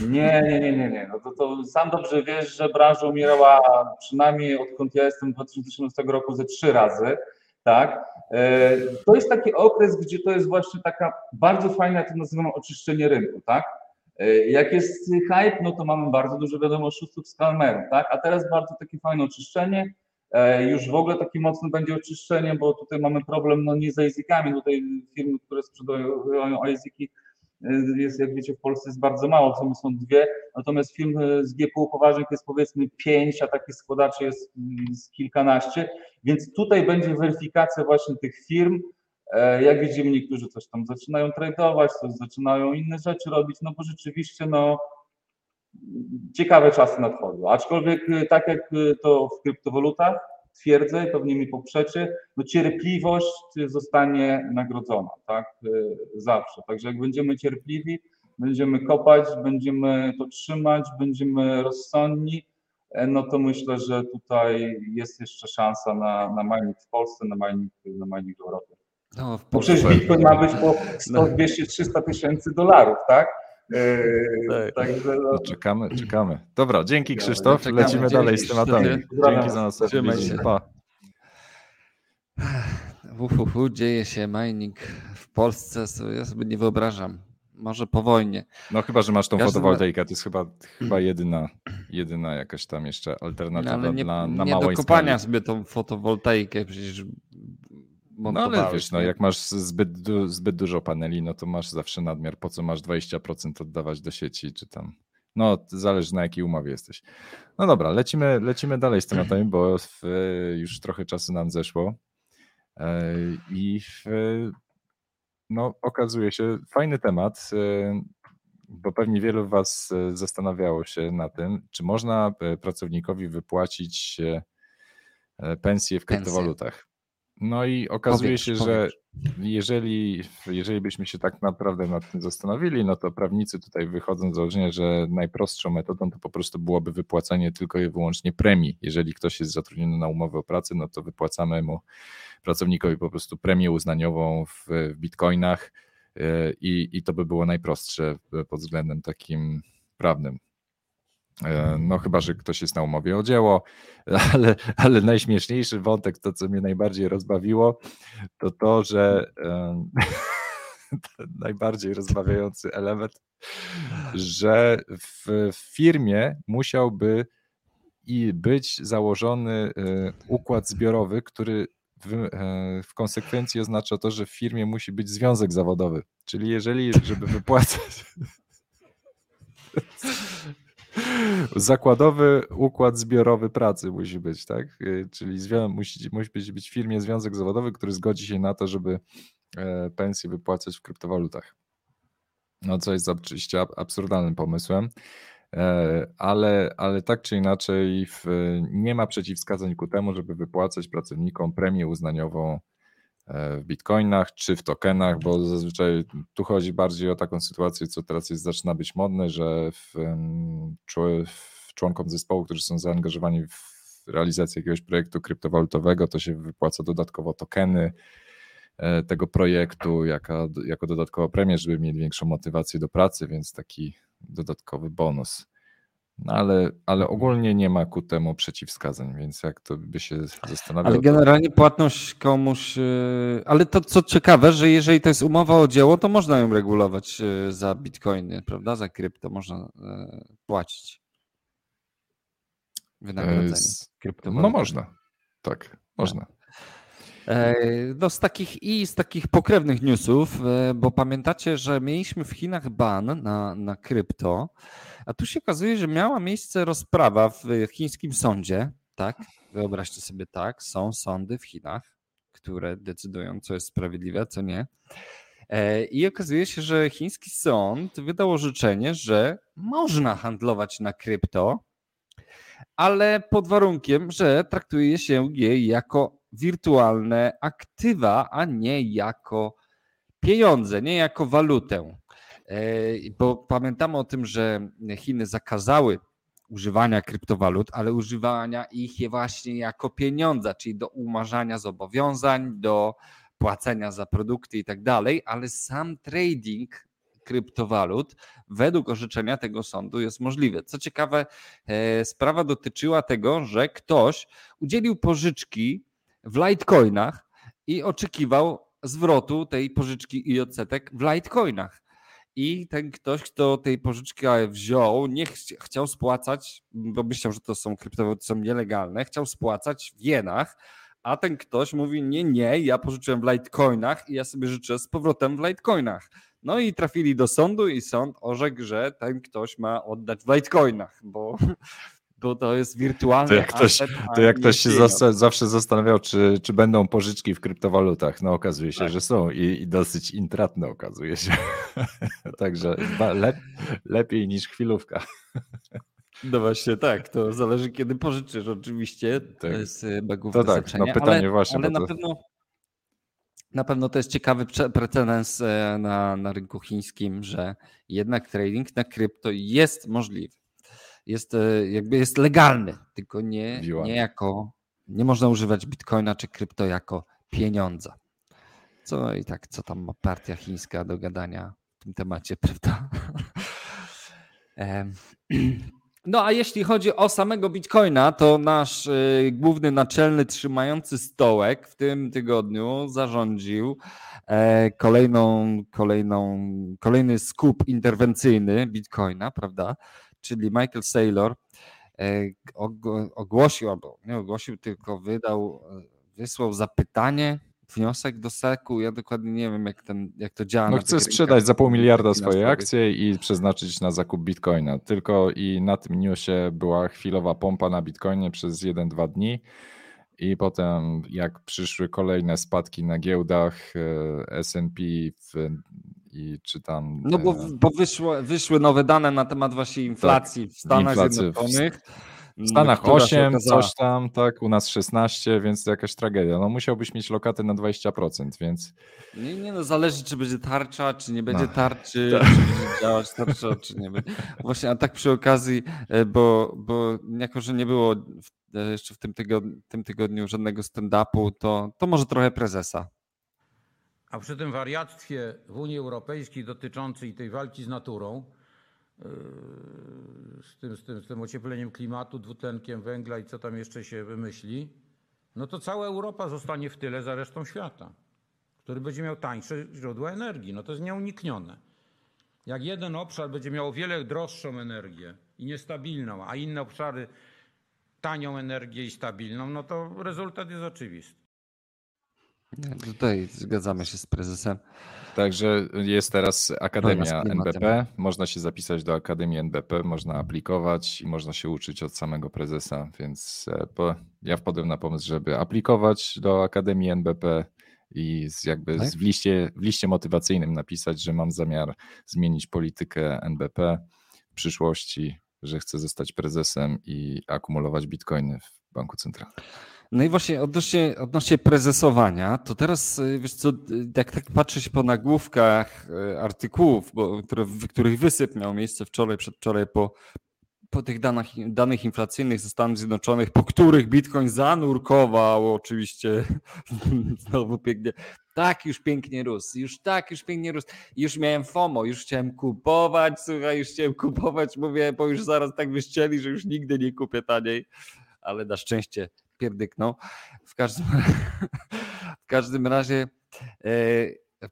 Nie, nie, nie, nie, nie. No to, to sam dobrze wiesz, że branża umierała przynajmniej odkąd ja jestem 2013 roku ze trzy razy, tak? E, To jest taki okres, gdzie to jest właśnie taka bardzo fajne, jak to nazywam, oczyszczenie rynku, tak? E, Jak jest hype, no to mamy bardzo dużo wiadomo oszustów, scammerów, tak? A teraz bardzo takie fajne oczyszczenie. E, Już w ogóle takie mocne będzie oczyszczenie, bo tutaj mamy problem no nie z ASIC-ami, tutaj firmy, które sprzedają ASIC-i jest, jak wiecie, w Polsce jest bardzo mało, w sumie są dwie, natomiast firm e, z GPU poważnych jest powiedzmy pięć, a takich składaczy jest mm, z kilkanaście, więc tutaj będzie weryfikacja właśnie tych firm. E, Jak widzimy, niektórzy coś tam zaczynają tradować, coś zaczynają inne rzeczy robić, no bo rzeczywiście no ciekawe czasy nadchodzą. Aczkolwiek e, tak jak to w kryptowalutach twierdzę, pewnie mi poprzecie, no cierpliwość zostanie nagrodzona, tak, e, zawsze. Także jak będziemy cierpliwi, będziemy kopać, będziemy to trzymać, będziemy rozsądni, e, no to myślę, że tutaj jest jeszcze szansa na, na mining w Polsce, na mining, na mining w Europie. No, w Bo przecież Polsce- Bitcoin ma być po 100, 200, 300 tysięcy dolarów, tak? Tak. Także no, No, czekamy, czekamy. Dobra, dzięki Krzysztof. czekamy. Lecimy Dzięki, dalej z tematami. Dzięki za nas. Trzymaj się. Pa. Uhuhu, dzieje się mining w Polsce, sobie- ja sobie nie wyobrażam. Może po wojnie. No chyba, że masz tą Każdy fotowoltaikę. To jest chyba, chyba jedyna, jedyna jakaś tam jeszcze No, alternatywa ale nie, dla, na nie do małej kopania skali. sobie tą fotowoltaikę przecież No ale montowałeś, wiesz, no jak masz zbyt, du- zbyt dużo paneli, no to masz zawsze nadmiar. Po co masz 20% oddawać do sieci, czy tam. No, to zależy na jakiej umowie jesteś. No dobra, lecimy, lecimy dalej z tematami, bo w, już trochę czasu nam zeszło. E, I w, no, okazuje się, fajny temat, e, bo pewnie wielu Was e, zastanawiało się na tym, czy można pracownikowi wypłacić pensję w kryptowalutach. No i okazuje Powiedz, się, powiedz. że jeżeli, jeżeli byśmy się tak naprawdę nad tym zastanowili, no to prawnicy tutaj wychodzą z założenia, że najprostszą metodą to po prostu byłoby wypłacanie tylko i wyłącznie premii. Jeżeli ktoś jest zatrudniony na umowę o pracę, no to wypłacamy mu pracownikowi po prostu premię uznaniową w, w bitcoinach e, i, i to by było najprostsze pod względem takim prawnym. E, No chyba, że ktoś jest na umowie o dzieło, ale, ale najśmieszniejszy wątek, to co mnie najbardziej rozbawiło, to to, że najbardziej rozbawiający element, że w, w firmie musiałby i być założony e, układ zbiorowy, który w, e, w konsekwencji oznacza to, że w firmie musi być związek zawodowy. Czyli jeżeli, żeby wypłacać zakładowy układ zbiorowy pracy musi być, tak? Y, Czyli musi, musi być, być w firmie związek zawodowy, który zgodzi się na to, żeby e, pensje wypłacać w kryptowalutach. No, co jest oczywiście ab- absurdalnym pomysłem, e, ale, ale tak czy inaczej w, nie ma przeciwwskazań ku temu, żeby wypłacać pracownikom premię uznaniową w bitcoinach czy w tokenach, bo zazwyczaj tu chodzi bardziej o taką sytuację, co teraz jest, zaczyna być modne, że w, w członkom zespołu, którzy są zaangażowani w realizację jakiegoś projektu kryptowalutowego, to się wypłaca dodatkowo tokeny e, tego projektu jaka, jako dodatkowa premia, żeby mieli większą motywację do pracy, więc taki dodatkowy bonus. No ale, ale ogólnie nie ma ku temu przeciwwskazań, więc jak to by się zastanawiał, Ale to- generalnie płatność komuś. yy, Ale to co ciekawe, że jeżeli to jest umowa o dzieło, to można ją regulować yy, za bitcoiny, prawda? Za krypto można yy, płacić. e, Wynagrodzenie. z- no można, tak, można. E, No z takich i z takich pokrewnych newsów, e, bo pamiętacie, że mieliśmy w Chinach ban na, na krypto, a tu się okazuje, że miała miejsce rozprawa w chińskim sądzie, tak? Wyobraźcie sobie tak, są sądy w Chinach, które decydują, co jest sprawiedliwe, co nie. E, I okazuje się, że chiński sąd wydał orzeczenie, że można handlować na krypto, ale pod warunkiem, że traktuje się je jako wirtualne aktywa, a nie jako pieniądze, nie jako walutę. E, Bo pamiętamy o tym, że Chiny zakazały używania kryptowalut, ale używania ich je właśnie jako pieniądza, czyli do umarzania zobowiązań, do płacenia za produkty i tak dalej, ale sam trading kryptowalut według orzeczenia tego sądu jest możliwy. Co ciekawe, e, sprawa dotyczyła tego, że ktoś udzielił pożyczki w Litecoinach i oczekiwał zwrotu tej pożyczki i odsetek w Litecoinach. I ten ktoś, kto tej pożyczki wziął, nie chci- chciał spłacać, bo myślał, że to są kryptowaluty, są nielegalne, chciał spłacać w jenach, a ten ktoś mówi: Nie, nie, ja pożyczyłem w Litecoinach i ja sobie życzę z powrotem w Litecoinach. No i trafili do sądu, i sąd orzekł, że ten ktoś ma oddać w Litecoinach, bo, bo to jest wirtualny To jak ktoś, to jak ktoś się zawsze zastanawiał, czy, czy będą pożyczki w kryptowalutach, no okazuje się, Tak. że są i, i dosyć intratne okazuje się. Także lep, lepiej niż chwilówka. No właśnie tak, to zależy kiedy pożyczysz oczywiście, to Tak. jest y, chyba To tak, znaczenie, no pytanie ale, właśnie, ale bo na to- pewno na pewno to jest ciekawy precedens e, na, na rynku chińskim, że jednak trading na krypto jest możliwy. Jest e, jakby jest legalny, tylko nie, nie jako, nie można używać bitcoina czy krypto jako pieniądza. Co i tak, co tam ma partia chińska do gadania w tym temacie, prawda? No a jeśli chodzi o samego Bitcoina, to nasz y, główny naczelny trzymający stołek w tym tygodniu zarządził e, kolejną, kolejną, kolejny skup interwencyjny Bitcoina, prawda? Czyli Michael Saylor e, og- ogłosił, albo nie ogłosił, tylko wydał, e, wysłał zapytanie, wniosek do SEC-u. Ja dokładnie nie wiem, jak, ten, jak to działa. No chce sprzedać za pół miliarda swoje akcje i przeznaczyć na zakup bitcoina. Tylko i na tym newsie była chwilowa pompa na bitcoinie przez 1-2 dni. I potem, jak przyszły kolejne spadki na giełdach e, SP w, i czy tam. No bo, e, bo wyszło, wyszły nowe dane na temat właśnie inflacji w Stanach inflacji Zjednoczonych. W Stanach która się 8, okazała- coś tam, tak, u nas 16, więc to jakaś tragedia. No musiałbyś mieć lokatę na 20%, więc Nie, nie no, zależy czy będzie tarcza, czy nie będzie No, tarczy, tak. czy będzie działać tarcza, czy nie będzie. Właśnie, a tak przy okazji, e, bo, bo jako, że nie było e, jeszcze w tym tygodniu, tym tygodniu żadnego stand-upu, to, to może trochę prezesa. A przy tym wariactwie w Unii Europejskiej dotyczącej tej walki z naturą, yy, z tym, z, tym, z tym ociepleniem klimatu, dwutlenkiem węgla i co tam jeszcze się wymyśli, no to cała Europa zostanie w tyle za resztą świata, który będzie miał tańsze źródła energii. No to jest nieuniknione. Jak jeden obszar będzie miał o wiele droższą energię i niestabilną, a inne obszary tanią energię i stabilną, no to rezultat jest oczywisty. Tutaj zgadzamy się z prezesem. Także jest teraz Akademia. NBP. Można się zapisać do Akademii NBP, można aplikować i można się uczyć od samego prezesa. Więc e, po, ja wpadłem na pomysł, żeby aplikować do Akademii NBP i z, jakby Tak? z w, liście, w liście motywacyjnym napisać, że mam zamiar zmienić politykę NBP w przyszłości, że chcę zostać prezesem i akumulować bitcoiny w banku centralnym. No i właśnie odnośnie, odnośnie prezesowania, to teraz y, wiesz co, y, jak tak patrzę się po nagłówkach y, artykułów, bo, które, w których wysyp miał miejsce wczoraj, przedwczoraj po, po tych danych, danych inflacyjnych ze Stanów Zjednoczonych, po których Bitcoin zanurkował oczywiście znowu pięknie. Tak już pięknie rósł, już tak już pięknie rósł. Już miałem FOMO, już chciałem kupować, słuchaj, już chciałem kupować, mówię, bo już zaraz tak wyścieli, że już nigdy nie kupię taniej, ale na szczęście pierdyknął. W każdym, w każdym razie e,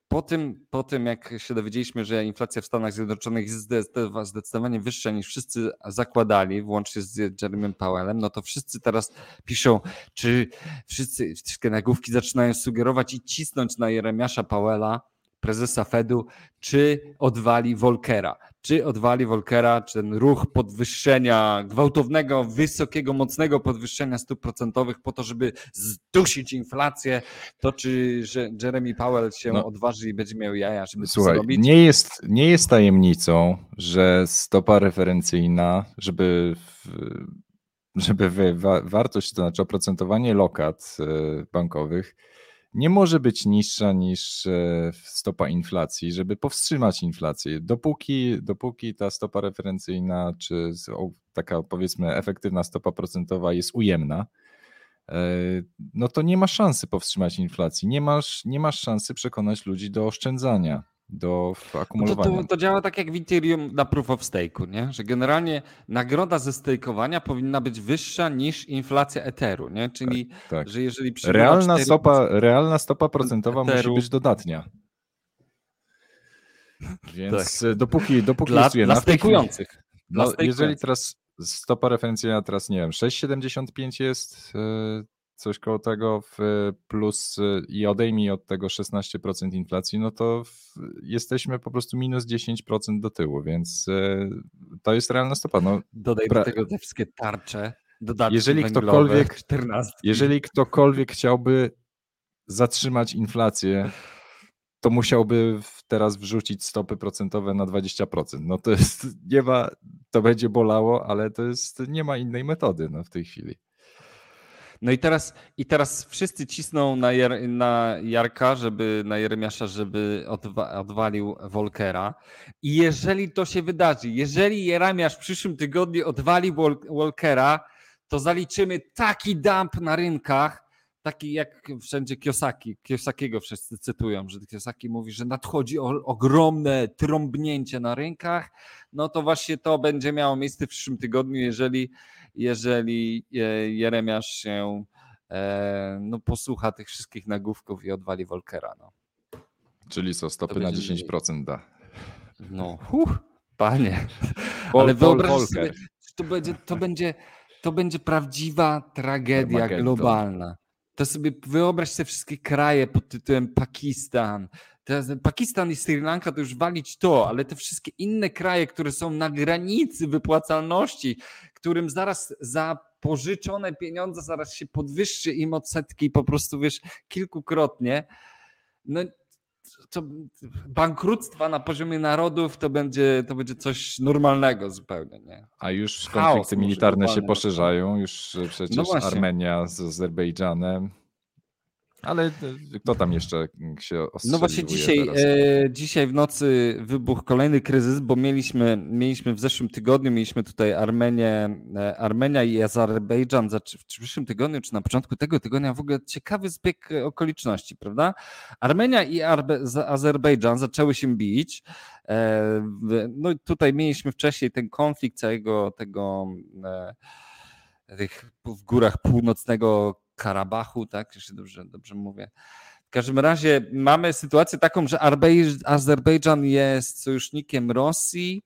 po tym, po tym, jak się dowiedzieliśmy, że inflacja w Stanach Zjednoczonych jest zde- zdecydowanie wyższa niż wszyscy zakładali, włącznie z Jeremym Powellem, no to wszyscy teraz piszą, czy wszyscy, wszystkie nagłówki zaczynają sugerować i cisnąć na Jeremiasza Powella, prezesa Fedu, czy odwali Volkera. Czy odwali Volkera, czy ten ruch podwyższenia, gwałtownego, wysokiego, mocnego podwyższenia stóp procentowych po to, żeby zdusić inflację, to czy że Jeremy Powell się No. odważy i będzie miał jaja, żeby to Słuchaj, zrobić? nie jest, nie jest tajemnicą, że stopa referencyjna, żeby, w- żeby wy- wa, wartość, to znaczy oprocentowanie lokat e, bankowych nie może być niższa niż e, stopa inflacji, żeby powstrzymać inflację. Dopóki, dopóki ta stopa referencyjna, czy taka powiedzmy efektywna stopa procentowa jest ujemna, e, no to nie ma szansy powstrzymać inflacji. Nie masz, nie masz szansy przekonać ludzi do oszczędzania, do w- No to, akumulowania. to, to działa tak jak w Ethereum na proof of stake'u, nie? że generalnie nagroda ze stakeowania powinna być wyższa niż inflacja Etheru, nie? czyli tak. że jeżeli Realna 4%, stopa, realna stopa procentowa musi Etheru. być dodatnia. Więc Tak. e, dopóki, dopóki dla, jest dla stejkujących. No, jeżeli teraz stopa referencyjna teraz nie wiem, 6,75 jest e, coś koło tego w, plus e, i odejmij od tego 16% inflacji, no to w, jesteśmy po prostu minus 10% do tyłu, więc e, to jest realna stopa. No, Dodaj do tego te wszystkie tarcze, dodatki Jeżeli ktokolwiek- 14. jeżeli ktokolwiek chciałby zatrzymać inflację, to musiałby teraz wrzucić stopy procentowe na 20%. No to jest, nie ma, to będzie bolało, ale to jest, nie ma innej metody no, w tej chwili. No i teraz, i teraz wszyscy cisną na, Jer, na Jarka, żeby na Jeremiasza, żeby odwa, odwalił Volkera. I jeżeli to się wydarzy, jeżeli Jeremiasz w przyszłym tygodniu odwali Volkera, to zaliczymy taki dump na rynkach, taki jak wszędzie Kiosaki. Kiosakiego wszyscy cytują, że Kiosaki mówi, że nadchodzi ogromne trąbnięcie na rynkach. No to właśnie to będzie miało miejsce w przyszłym tygodniu, jeżeli jeżeli e, Jeremiasz się e, no, posłucha tych wszystkich nagłówków i odwali Volkera. No. Czyli co, stopy na 10% da. No, huh, panie. Paul, Ale wyobraź sobie, to będzie, to, będzie, to będzie prawdziwa tragedia globalna. To sobie wyobraź te wszystkie kraje pod tytułem Pakistan. Pakistan i Sri Lanka to już walić to, ale te wszystkie inne kraje, które są na granicy wypłacalności, którym zaraz za pożyczone pieniądze zaraz się podwyższy im odsetki po prostu wiesz kilkukrotnie. No to bankructwa na poziomie narodów to będzie, to będzie coś normalnego zupełnie. Nie? A już konflikty militarne się poszerzają, już przecież no Armenia z Azerbejdżanem. Ale e, kto tam jeszcze się No właśnie dzisiaj, e, dzisiaj w nocy wybuchł kolejny kryzys, bo mieliśmy, mieliśmy w zeszłym tygodniu, mieliśmy tutaj Armenię, e, Armenia i Azerbejdżan w przyszłym tygodniu, czy na początku tego tygodnia w ogóle ciekawy zbieg okoliczności, prawda? Armenia i Arbe, Azerbejdżan zaczęły się bić. E, no tutaj mieliśmy wcześniej ten konflikt całego tego e, tych w górach północnego Karabachu, tak? Jeśli dobrze, dobrze mówię. W każdym razie mamy sytuację taką, że Azerbejdżan jest sojusznikiem Rosji.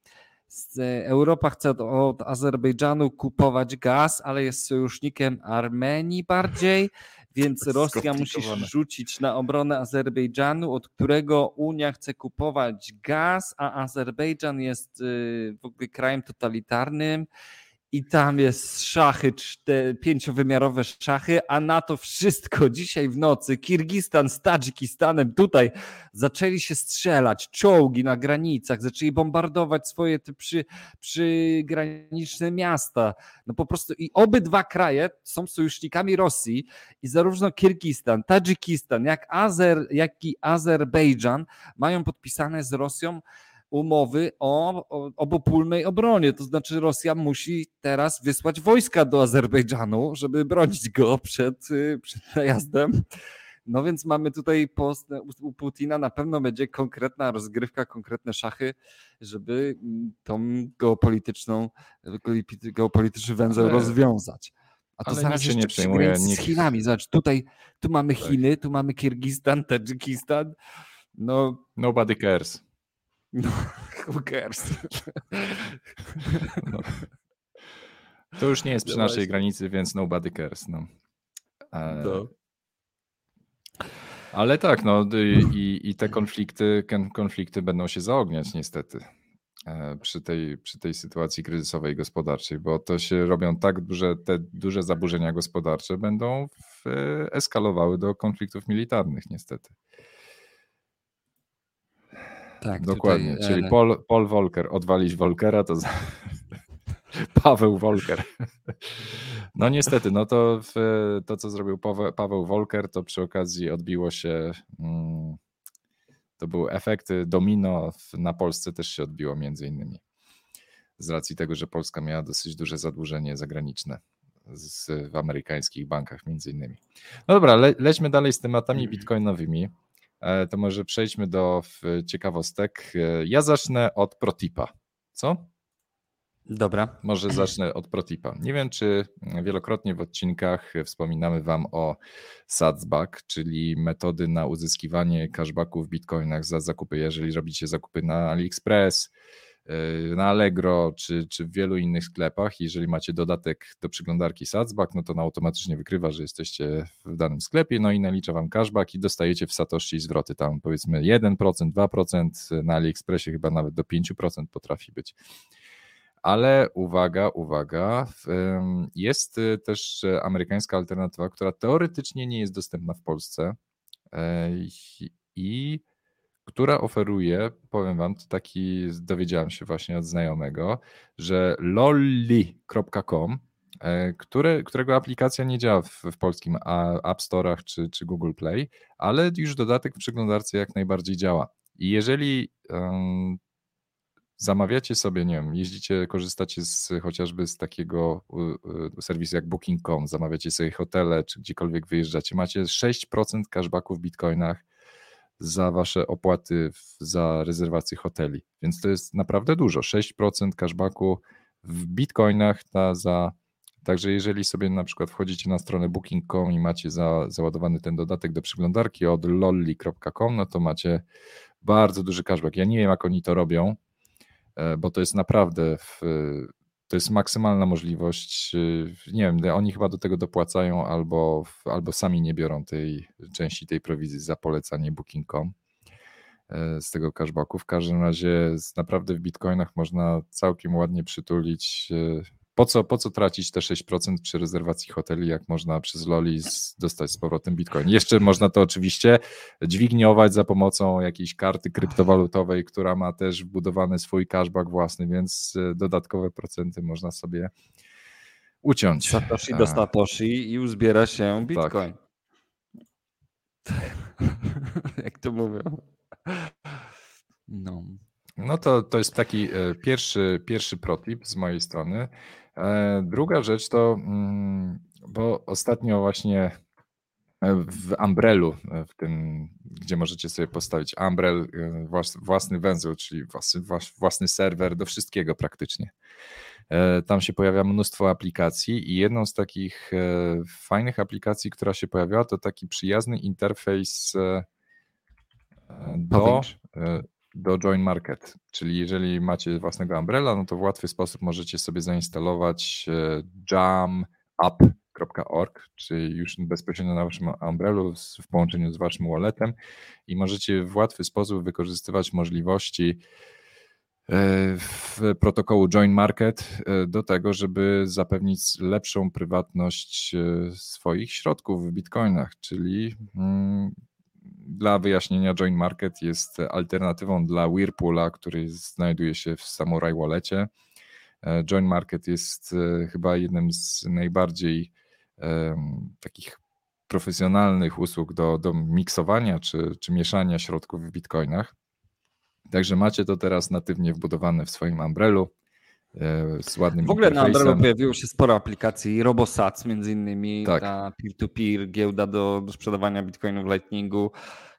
Europa chce od Azerbejdżanu kupować gaz, ale jest sojusznikiem Armenii bardziej, więc Rosja musi rzucić na obronę Azerbejdżanu, od którego Unia chce kupować gaz, a Azerbejdżan jest y, w ogóle krajem totalitarnym i tam jest szachy, cztery, pięciowymiarowe szachy, a na to wszystko dzisiaj w nocy Kirgistan z Tadżykistanem tutaj zaczęli się strzelać, czołgi na granicach, zaczęli bombardować swoje te przy, przygraniczne miasta. No po prostu i obydwa kraje są sojusznikami Rosji i zarówno Kirgistan, Tadżykistan, jak, Azer, jak i Azerbejdżan mają podpisane z Rosją umowy o, o obopólnej obronie. To znaczy Rosja musi teraz wysłać wojska do Azerbejdżanu, żeby bronić go przed, y, przed najazdem. No więc mamy tutaj post, u Putina na pewno będzie konkretna rozgrywka, konkretne szachy, żeby tą geopolityczną, geopolityczny węzeł Ale... rozwiązać. A to zaraz się nie przejmuje z Chinami. Zobacz, tutaj tu mamy tak. Chiny, tu mamy Kirgistan, Tadżykistan. No, Nobody cares. No, who cares? No. To już nie jest przy naszej granicy, więc nobody cares. No. E... no. Ale tak, no i, i te konflikty, konflikty będą się zaogniać niestety e, przy tej, przy tej sytuacji kryzysowej gospodarczej, bo to się robią tak duże, te duże zaburzenia gospodarcze będą w, eskalowały do konfliktów militarnych niestety. Tak, Dokładnie, tutaj, czyli Paul, Paul Volker, odwalić Volkera to za... Paweł Volker. No niestety, no to w, to co zrobił Paweł, Paweł Volker to przy okazji odbiło się, mm, to były efekty domino, na Polsce też się odbiło między innymi z racji tego, że Polska miała dosyć duże zadłużenie zagraniczne z, w amerykańskich bankach między innymi. No dobra, le, lećmy dalej z tematami mhm. bitcoinowymi. E, to może przejdźmy do ciekawostek. E, ja zacznę od protipa. Co? Dobra. Może zacznę od protipa. Nie wiem, czy wielokrotnie w odcinkach wspominamy Wam o Satsback, czyli metody na uzyskiwanie cashbacków w bitcoinach za zakupy, jeżeli robicie zakupy na AliExpress, na Allegro czy, czy w wielu innych sklepach. Jeżeli macie dodatek do przeglądarki Satsback, no to automatycznie wykrywa, że jesteście w danym sklepie, no i nalicza wam cashback i dostajecie w Satoshi zwroty tam powiedzmy 1%, 2%, na AliExpressie chyba nawet do 5% potrafi być. Ale uwaga, uwaga, jest y, też amerykańska alternatywa, która teoretycznie nie jest dostępna w Polsce i która oferuje, powiem wam, taki dowiedziałem się właśnie od znajomego, że lolli.com e, które, którego aplikacja nie działa w, w polskim App Store'ach czy, czy Google Play, ale już dodatek w przeglądarce jak najbardziej działa. I jeżeli um, zamawiacie sobie, nie wiem, jeździcie, korzystacie z chociażby z takiego serwisu jak Booking.com, zamawiacie sobie hotele, czy gdziekolwiek wyjeżdżacie, macie 6% cashbacku w bitcoinach za wasze opłaty za rezerwację hoteli. Więc to jest naprawdę dużo. 6% cashbacku w bitcoinach na, za. Także jeżeli sobie na przykład wchodzicie na stronę booking.com i macie za, załadowany ten dodatek do przeglądarki od lolli.com, no to macie bardzo duży cashback. Ja nie wiem, jak oni to robią, e, bo to jest naprawdę w, to jest maksymalna możliwość. E, nie wiem, oni chyba do tego dopłacają albo, albo sami nie biorą tej części tej prowizji za polecanie booking.com e, z tego cashbacku. W każdym razie naprawdę w bitcoinach można całkiem ładnie przytulić po co, po co tracić te 6% przy rezerwacji hoteli, jak można przez Loli dostać z powrotem Bitcoin? Jeszcze można to oczywiście dźwigniować za pomocą jakiejś karty kryptowalutowej, która ma też wbudowany swój cashback własny, więc e, dodatkowe procenty można sobie uciąć. Satoshi do Satoshi i uzbiera się tak. Bitcoin. Tak. jak to mówią. No. No to, to jest taki e, pierwszy, pierwszy protip z mojej strony. E, druga rzecz to, mm, bo ostatnio właśnie e, w Umbrelu, e, w tym, gdzie możecie sobie postawić Umbrel, własny węzeł, czyli własny, własny serwer do wszystkiego praktycznie. Tam się pojawia mnóstwo aplikacji i jedną z takich fajnych aplikacji, która się pojawiła, to taki przyjazny interfejs do, do Join Market. Czyli jeżeli macie własnego Umbrella, no to w łatwy sposób możecie sobie zainstalować e, jamup.org, czyli już bezpośrednio na waszym Umbrellu w połączeniu z waszym walletem i możecie w łatwy sposób wykorzystywać możliwości e, w protokołu Join Market e, do tego, żeby zapewnić lepszą prywatność swoich środków w bitcoinach, czyli mm, dla wyjaśnienia, Join Market jest alternatywą dla Whirlpoola, który znajduje się w Samurai Wallecie. E, Join Market jest e, chyba jednym z najbardziej um, takich profesjonalnych usług do, do miksowania czy, czy mieszania środków w bitcoinach. Także macie to teraz natywnie wbudowane w swoim umbrelu z ładnym W ogóle na Androidzie pojawiło się sporo aplikacji, RoboSats między innymi, tak. ta peer-to-peer, giełda do, do sprzedawania bitcoinów w Lightningu,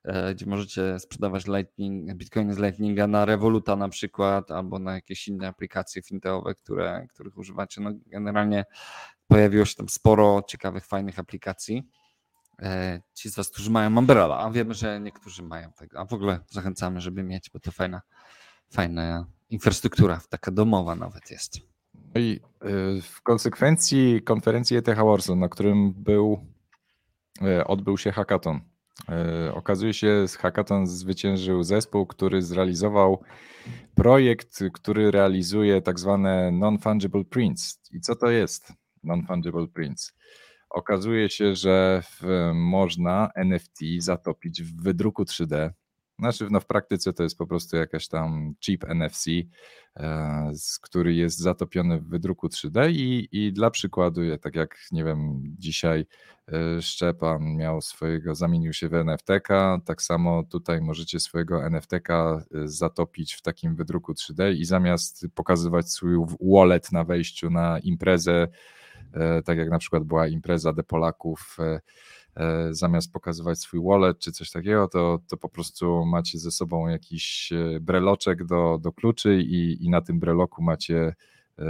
e, gdzie możecie sprzedawać Lightning, bitcoiny z Lightninga na Revoluta na przykład, albo na jakieś inne aplikacje fintechowe, które, których używacie. No generalnie pojawiło się tam sporo ciekawych, fajnych aplikacji. E, ci z Was, którzy mają Umbrella, a wiemy, że niektórzy mają tego, a w ogóle zachęcamy, żeby mieć, bo to fajna, fajna infrastruktura, taka domowa nawet jest. No i y, w konsekwencji konferencji ETH Warsaw, na którym był, y, odbył się hackathon. Y, okazuje się, że hackathon zwyciężył zespół, który zrealizował projekt, który realizuje tak zwane non-fungible prints. I co to jest non-fungible prints? Okazuje się, że w, można NFT zatopić w wydruku 3D znaczy, no w praktyce to jest po prostu jakaś tam chip NFC, e, który jest zatopiony w wydruku 3D i, i dla przykładu, tak jak nie wiem, dzisiaj e, Szczepan miał swojego, zamienił się w NFTK, tak samo tutaj możecie swojego NFTK e, zatopić w takim wydruku 3D i zamiast pokazywać swój wallet na wejściu na imprezę, tak jak na przykład była impreza de Polaków E, zamiast pokazywać swój wallet czy coś takiego, to, to po prostu macie ze sobą jakiś e, breloczek do, do kluczy i, i na tym breloku macie e,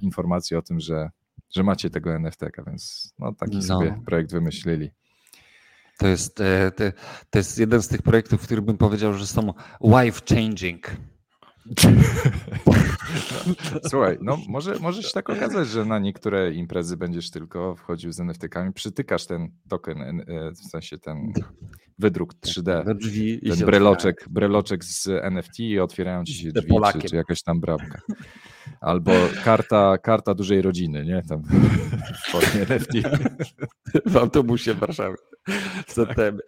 informację o tym, że, że macie tego NFT, więc no, taki no. sobie projekt wymyślili. To jest, to, to jest jeden z tych projektów, w których bym powiedział, że są life changing. Słuchaj, no może, może się tak okazać, że na niektóre imprezy będziesz tylko wchodził z NFT-kami, przytykasz ten token, e, w sensie ten wydruk 3D, tak, drzwi ten breloczek, breloczek z NFT i otwierają ci się drzwi, czy, czy jakaś tam bramka. Albo karta, karta dużej rodziny, nie? Tam w formie NFT. W autobusie w Warszawie. septembrze.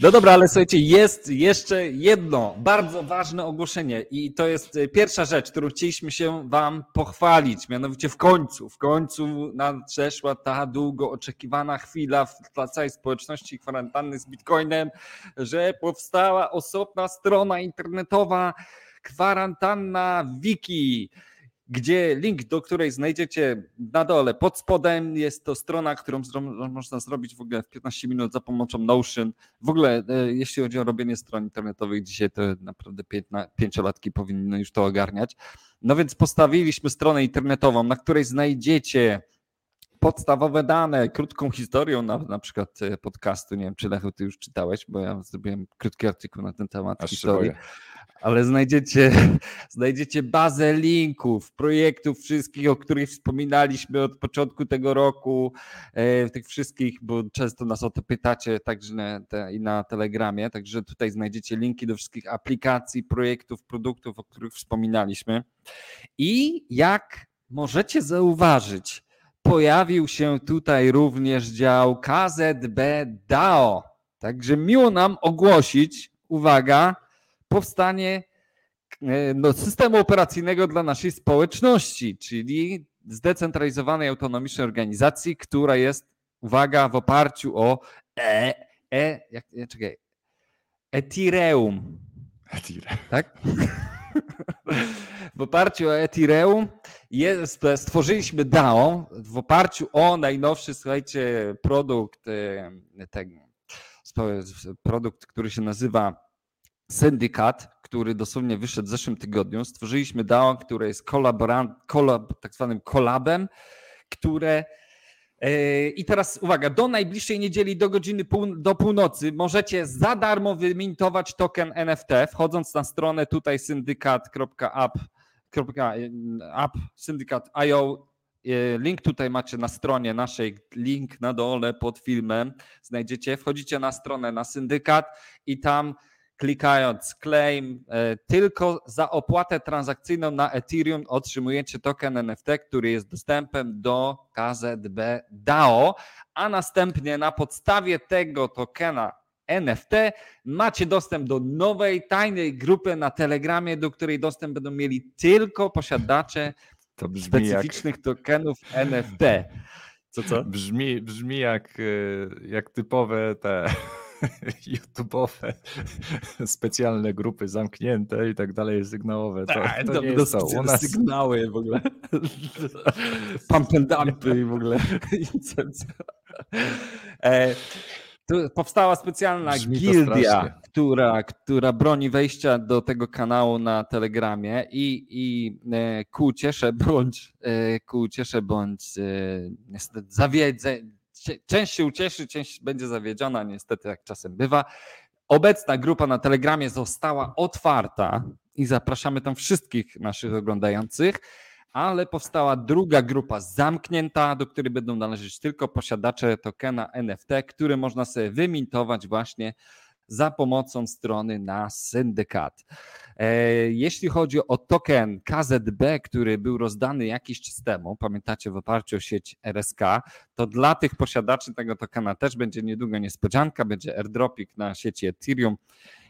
No dobra, ale słuchajcie, jest jeszcze jedno bardzo ważne ogłoszenie i to jest e, pierwsza rzecz, którą chcieliśmy się wam pochwalić, mianowicie w końcu, w końcu nadeszła ta długo oczekiwana chwila w dla całej społeczności kwarantanny z Bitcoinem, że powstała osobna strona internetowa kwarantanna wiki gdzie link, do której znajdziecie na dole pod spodem. Jest to strona, którą można zrobić w ogóle w 15 minut za pomocą Notion. W ogóle, e, jeśli chodzi o robienie stron internetowych, dzisiaj to naprawdę pięciolatki powinny już to ogarniać. No więc postawiliśmy stronę internetową, na której znajdziecie podstawowe dane, krótką historią na, na przykład e, podcastu. Nie wiem, czy Lechu, ty już czytałeś, bo ja zrobiłem krótki artykuł na ten temat Aż historii boję. Ale znajdziecie, znajdziecie bazę linków, projektów wszystkich, o których wspominaliśmy od początku tego roku, e, tych wszystkich, bo często nas o to pytacie także na, te, i na Telegramie, także tutaj znajdziecie linki do wszystkich aplikacji, projektów, produktów, o których wspominaliśmy. I jak możecie zauważyć, pojawił się tutaj również dział KZB DAO. Także miło nam ogłosić, uwaga, powstanie e, no, systemu operacyjnego dla naszej społeczności, czyli zdecentralizowanej, autonomicznej organizacji, która jest, uwaga, w oparciu o e, e, jak, nie, czekaj, Ethereum, tak? W oparciu o Ethereum jest, stworzyliśmy DAO w oparciu o najnowszy, słuchajcie, produkt, e, spo- produkt, który się nazywa syndykat, który dosłownie wyszedł w zeszłym tygodniu. Stworzyliśmy DAO, które jest kolaborant, kolab, tak zwanym kolabem, które e, i teraz uwaga, do najbliższej niedzieli do godziny pół, do północy możecie za darmo wymintować token NFT, wchodząc na stronę tutaj syndykat.app, app syndykat.io. E, Link tutaj macie na stronie naszej, link na dole pod filmem. Znajdziecie, wchodzicie na stronę na syndykat i tam klikając claim, e, tylko za opłatę transakcyjną na Ethereum otrzymujecie token NFT, który jest dostępem do KZB DAO, a następnie na podstawie tego tokena NFT macie dostęp do nowej, tajnej grupy na Telegramie, do której dostęp będą mieli tylko posiadacze To brzmi jak, specyficznych tokenów NFT. Co, co? brzmi, brzmi jak, e, jak typowe te YouTube'owe specjalne grupy zamknięte i tak dalej, sygnałowe. To, Tak, to to nie to. U nas sygnały w ogóle. Pump and dumpy i w ogóle. E, tu powstała specjalna Brzmi gildia, która, która broni wejścia do tego kanału na Telegramie i, i e, ku uciesze bądź e, ku bądź e, niestety zawiedze, cie- część się ucieszy, część będzie zawiedziona, niestety jak czasem bywa. Obecna grupa na Telegramie została otwarta i zapraszamy tam wszystkich naszych oglądających, ale powstała druga grupa zamknięta, do której będą należeć tylko posiadacze tokena NFT, który można sobie wymintować właśnie za pomocą strony na syndykat. E, Jeśli chodzi o token KZB, który był rozdany jakiś czas temu, pamiętacie w oparciu o sieć RSK, to dla tych posiadaczy tego tokena też będzie niedługo niespodzianka, będzie airdropik na sieci Ethereum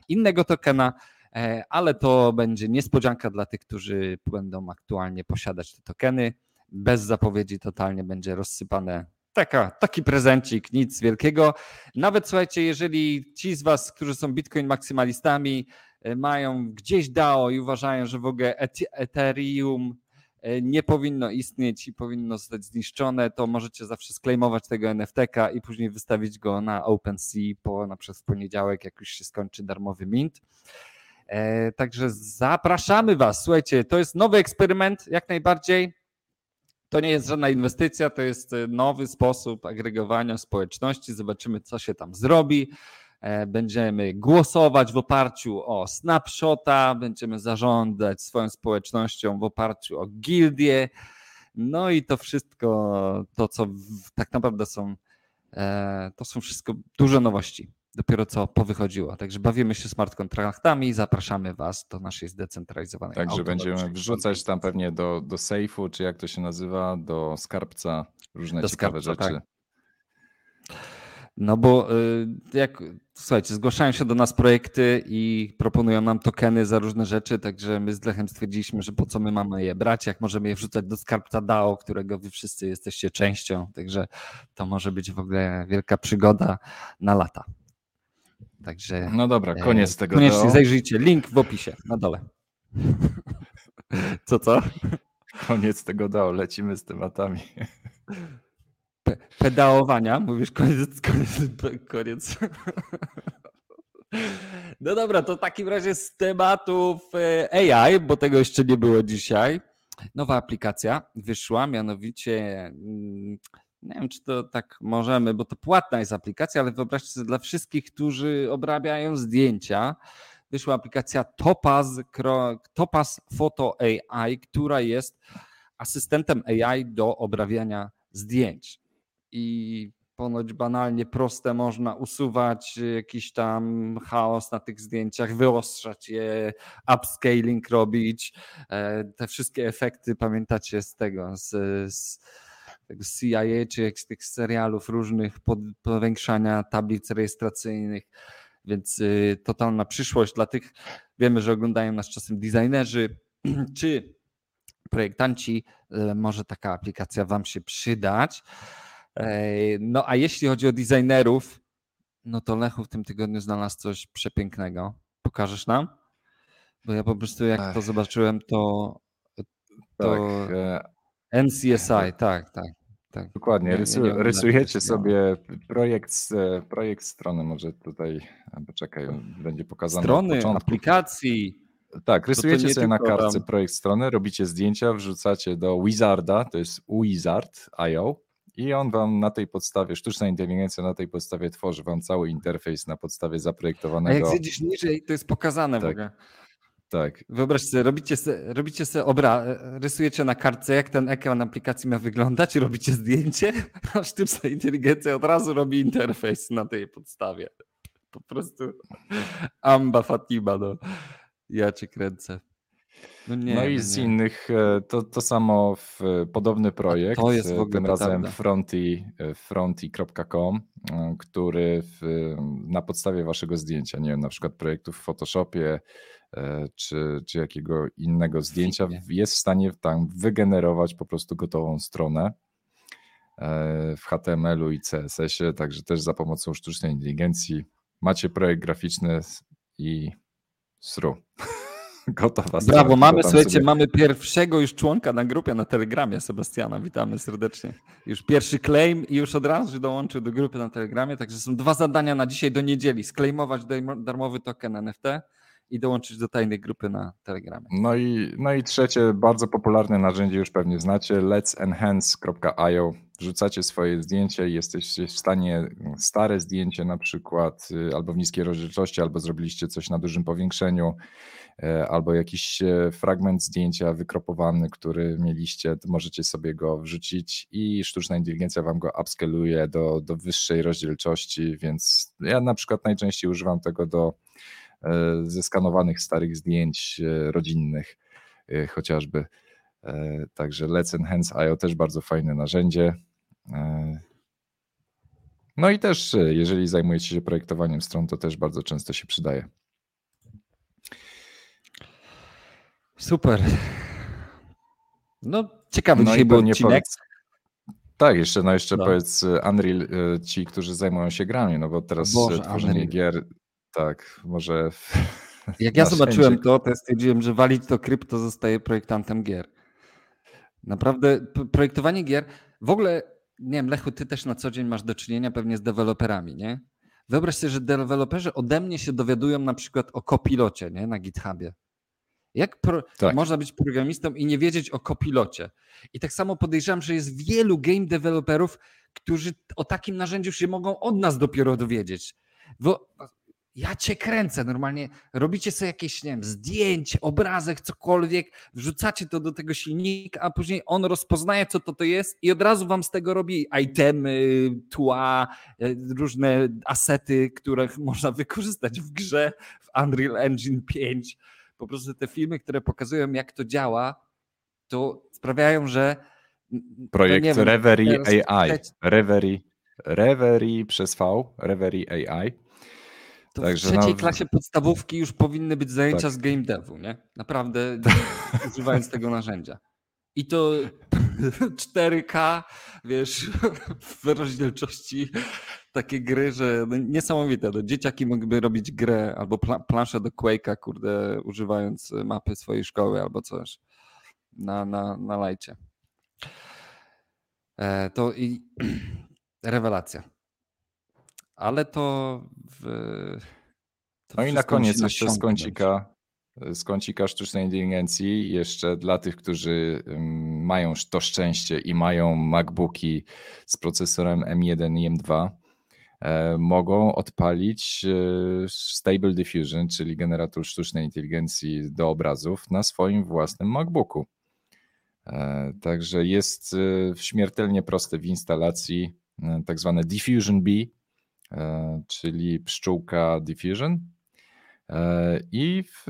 innego tokena, e, ale to będzie niespodzianka dla tych, którzy będą aktualnie posiadać te tokeny. Bez zapowiedzi totalnie będzie rozsypane taka, taki prezencik, nic wielkiego. Nawet słuchajcie, jeżeli ci z Was, którzy są Bitcoin maksymalistami, e, mają gdzieś DAO i uważają, że w ogóle Eth- Ethereum e, nie powinno istnieć i powinno zostać zniszczone, to możecie zawsze sklejmować tego NFT-ka i później wystawić go na OpenSea po na przykład w poniedziałek, jak już się skończy darmowy mint. E, Także zapraszamy Was. Słuchajcie, to jest nowy eksperyment, jak najbardziej. To nie jest żadna inwestycja, to jest e, nowy sposób agregowania społeczności. Zobaczymy, co się tam zrobi. E, Będziemy głosować w oparciu o snapshota, będziemy zarządzać swoją społecznością w oparciu o gildię. No i to wszystko, to co tak naprawdę są, e, to są wszystko duże nowości. Dopiero co powychodziło. Także bawimy się smart kontraktami i zapraszamy Was do naszej zdecentralizowanej Także będziemy wrzucać tam pewnie do, do sejfu, czy jak to się nazywa, do skarbca różne Do ciekawe skarbca, rzeczy. tak. No bo y, jak, słuchajcie, zgłaszają się do nas projekty i proponują nam tokeny za różne rzeczy, także my z Lechem stwierdziliśmy, że po co my mamy je brać, jak możemy je wrzucać do skarbca DAO, którego wy wszyscy jesteście częścią, także to może być w ogóle wielka przygoda na lata. Także No dobra, koniec e, tego. koniecznie DO. zajrzyjcie, link w opisie na dole. Co, co? Koniec tego DAO, lecimy z tematami. Pe- pedałowania, mówisz koniec, koniec, koniec. No dobra, to w takim razie z tematów e, AI, bo tego jeszcze nie było dzisiaj. Nowa aplikacja wyszła, mianowicie mm, nie wiem, czy to tak możemy, bo to płatna jest aplikacja, ale wyobraźcie sobie dla wszystkich, którzy obrabiają zdjęcia, wyszła aplikacja Topaz, Topaz Photo AI, która jest asystentem AI do obrabiania zdjęć. I ponoć banalnie proste można usuwać jakiś tam chaos na tych zdjęciach, wyostrzać je, upscaling robić. E, Te wszystkie efekty pamiętacie z tego, z, z tego CIA czy jak z tych serialów różnych pod, powiększania tablic rejestracyjnych. Więc y, totalna przyszłość dla tych, wiemy, że oglądają nas czasem designerzy czy projektanci, e, może taka aplikacja Wam się przydać. E, No a jeśli chodzi o designerów, no to Lechu w tym tygodniu znalazł coś przepięknego. Pokażesz nam? Bo ja po prostu jak to Ech. zobaczyłem, to, Tak, to e, NCSI, tak, tak. Tak. dokładnie. Nie- Rysu, nie oglądałem rysujecie sobie projekt, projekt strony, może tutaj, poczekaj, będzie pokazane Strony, aplikacji. Tak, rysujecie sobie na kartce tam- projekt strony, robicie zdjęcia, wrzucacie do Wizarda, to jest Wizard.io i on wam na tej podstawie, sztuczna inteligencja na tej podstawie tworzy wam cały interfejs na podstawie A jak zaprojektowanego. zjedziesz niżej, to jest pokazane w Tak. ogóle. Tak, Wyobraźcie sobie, robicie sobie, robicie sobie obra, rysujecie na kartce, jak ten ekran aplikacji ma wyglądać, robicie zdjęcie, a sztuczna inteligencja od razu robi interfejs na tej podstawie. Po prostu amba fatima, no. Ja cię kręcę. No, nie, no i no z nie. innych e, to, to samo w e, podobny projekt, to jest w e, ogóle tym razem fronty.com, e, który w, na podstawie waszego zdjęcia, nie wiem, na przykład projektu w Photoshopie czy, czy jakiego innego zdjęcia jest w stanie tam wygenerować po prostu gotową stronę e, w HTML-u i CSS-ie, także też za pomocą sztucznej inteligencji macie projekt graficzny i sru. Gotowa strona, Brawo, tylko mamy, słuchajcie, sobie- mamy pierwszego już członka na grupie na Telegramie, Sebastiana, witamy serdecznie. Już pierwszy claim i już od razu dołączył do grupy na Telegramie, także są dwa zadania na dzisiaj do niedzieli, sklejmować darmo- darmowy token NFT i dołączyć do tajnej grupy na Telegramie. No i, no i trzecie, bardzo popularne narzędzie, już pewnie znacie, let'senhance.io. Wrzucacie swoje zdjęcie i jesteście w stanie stare zdjęcie na przykład, y, albo w niskiej rozdzielczości, albo zrobiliście coś na dużym powiększeniu, e, albo jakiś e, fragment zdjęcia wykropowany, który mieliście, możecie sobie go wrzucić i sztuczna inteligencja wam go upscaluje do, do wyższej rozdzielczości, więc ja na przykład najczęściej używam tego do e, zeskanowanych starych zdjęć e, rodzinnych e, chociażby. Także Let's Enhance IO też bardzo fajne narzędzie. No i też, jeżeli zajmujecie się projektowaniem stron, to też bardzo często się przydaje. Super. No, ciekawy No dzisiaj był odcinek. tak, jeszcze, no jeszcze No. powiedz Unreal, ci, którzy zajmują się grami, no bo teraz Boże, tworzenie Unreal. gier, tak, może... Jak ja zobaczyłem to, to stwierdziłem, że walić to krypto zostaje projektantem gier. Naprawdę projektowanie gier, w ogóle, nie wiem, Lechu, ty też na co dzień masz do czynienia pewnie z deweloperami, nie? Wyobraź sobie, że deweloperzy ode mnie się dowiadują na przykład o kopilocie, nie, na GitHubie. Jak pro, Tak. można być programistą i nie wiedzieć o kopilocie? I tak samo podejrzewam, że jest wielu game deweloperów, którzy o takim narzędziu się mogą od nas dopiero dowiedzieć. Bo ja cię kręcę normalnie. Robicie sobie jakieś, nie wiem, zdjęcie, obrazek, cokolwiek, wrzucacie to do tego silnika, a później on rozpoznaje, co to, to jest i od razu wam z tego robi itemy, tła, e, różne asety, które można wykorzystać w grze w Unreal Engine 5. Po prostu te filmy, które pokazują, jak to działa, to sprawiają, że. no Projekt wiem, Reverie AI. Reverie Reverie przez V, Reverie AI. To Także w trzeciej no, klasie podstawówki już powinny być zajęcia Tak. z game devu, nie? Naprawdę używając tego narzędzia. I to 4K, wiesz, w rozdzielczości takie gry, że no niesamowite. No, dzieciaki mogłyby robić grę albo pla planszę do Quake'a, kurde, używając mapy swojej szkoły albo coś na, na, na lajcie. E, to i rewelacja. Ale to w. to No i na koniec jeszcze z kącika, z kącika sztucznej inteligencji, jeszcze dla tych, którzy mają to szczęście i mają MacBooki z procesorem M1 i M2, e, mogą odpalić e, Stable Diffusion, czyli generator sztucznej inteligencji do obrazów na swoim własnym MacBooku. E, Także jest śmiertelnie proste w instalacji, tak zwane Diffusion B, czyli pszczółka Diffusion. E, I w,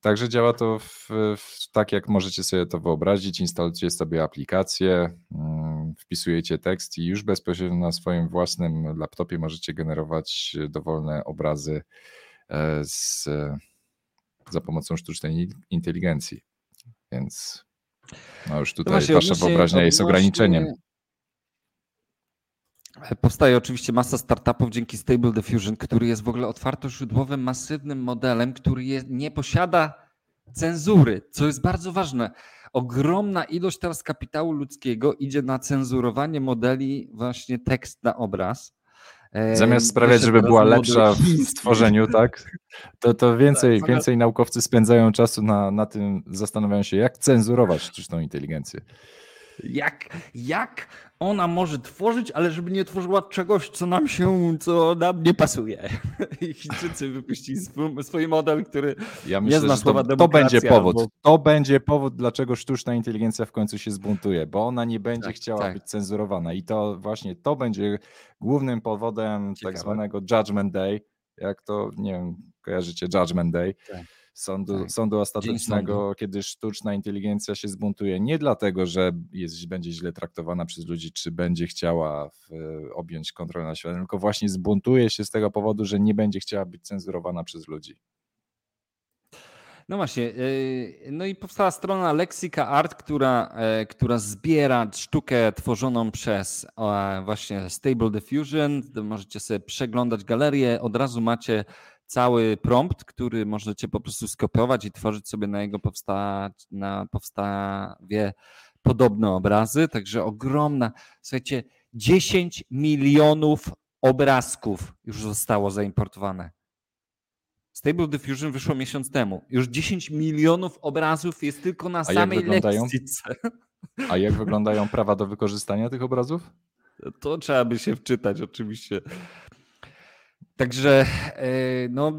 także działa to w, w, tak, jak możecie sobie to wyobrazić. Instalujecie sobie aplikację, mm, wpisujecie tekst i już bezpośrednio na swoim własnym laptopie możecie generować dowolne obrazy e, z, za pomocą sztucznej inteligencji. Więc no już tutaj właśnie, wasza wyobraźnia jest ograniczeniem. Powstaje oczywiście masa startupów dzięki Stable Diffusion, który jest w ogóle otwartoźródłowym, masywnym modelem, który jest, nie posiada cenzury, co jest bardzo ważne. Ogromna ilość teraz kapitału ludzkiego idzie na cenzurowanie modeli, właśnie tekst na obraz. E, Zamiast sprawiać, żeby była lepsza w stworzeniu, tak? To, to więcej, Tak, więcej naukowcy spędzają czasu na, na tym, zastanawiają się, jak cenzurować sztuczną inteligencję. Jak, jak ona może tworzyć, ale żeby nie tworzyła czegoś, co nam się, co nam nie pasuje. I Chińczycy wypuścili swój, model, który Ja Nie myślę, zna że słowa to, to będzie demokracja, powód. bo- To będzie powód, dlaczego sztuczna inteligencja w końcu się zbuntuje, bo ona nie będzie Tak, chciała tak. być cenzurowana. I to właśnie to będzie głównym powodem Ciekawe. tak zwanego Judgment Day. Jak to, nie wiem, kojarzycie Judgment Day? Tak. Sądu, Tak. sądu ostatecznego, kiedy sztuczna inteligencja się zbuntuje, nie dlatego, że jest, będzie źle traktowana przez ludzi, czy będzie chciała w, objąć kontrolę nad światem, tylko właśnie zbuntuje się z tego powodu, że nie będzie chciała być cenzurowana przez ludzi. No właśnie, yy, no i powstała strona Lexica Art, która, e, która zbiera sztukę tworzoną przez e, właśnie Stable Diffusion. Możecie sobie przeglądać galerię, od razu macie cały prompt, który możecie po prostu skopiować i tworzyć sobie na jego powsta na powstawie podobne obrazy. Także ogromna, słuchajcie, 10 milionów obrazków już zostało zaimportowane. Stable Diffusion wyszło miesiąc temu. Już 10 milionów obrazów jest tylko na jak samej leksyce. A jak wyglądają prawa do wykorzystania tych obrazów? To trzeba by się wczytać oczywiście. Także e, no,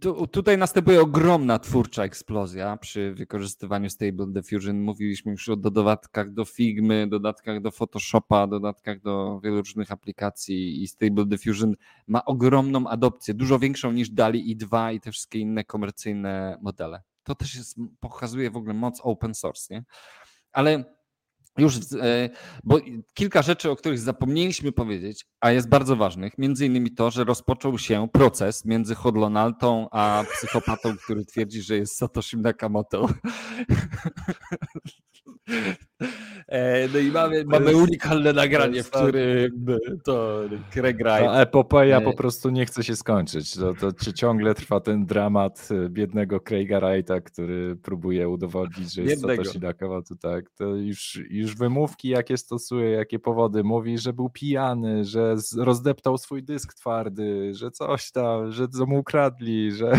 tu, tutaj następuje ogromna twórcza eksplozja przy wykorzystywaniu Stable Diffusion. Mówiliśmy już o dodatkach do Figmy, dodatkach do Photoshopa, dodatkach do wielu różnych aplikacji i Stable Diffusion ma ogromną adopcję, dużo większą niż DALI i 2 i te wszystkie inne komercyjne modele. To też jest, pokazuje w ogóle moc open source, nie? Ale już, e, bo kilka rzeczy, o których zapomnieliśmy powiedzieć, a jest bardzo ważnych, między innymi to, że rozpoczął się proces między Hodlonaltą a psychopatą, który twierdzi, że jest Satoshi Nakamoto. E, No i mamy, mamy unikalne nagranie, w którym to Ta epopeja E, po prostu nie chce się skończyć. To, to ci- ciągle trwa ten dramat biednego Craiga Wrighta, który próbuje udowodnić, że jest Biednego. Satoshi Nakamoto. Tak, to już, już wymówki jakie stosuje, jakie powody. Mówi, że był pijany, że rozdeptał swój dysk twardy, że coś tam, że co mu ukradli, że...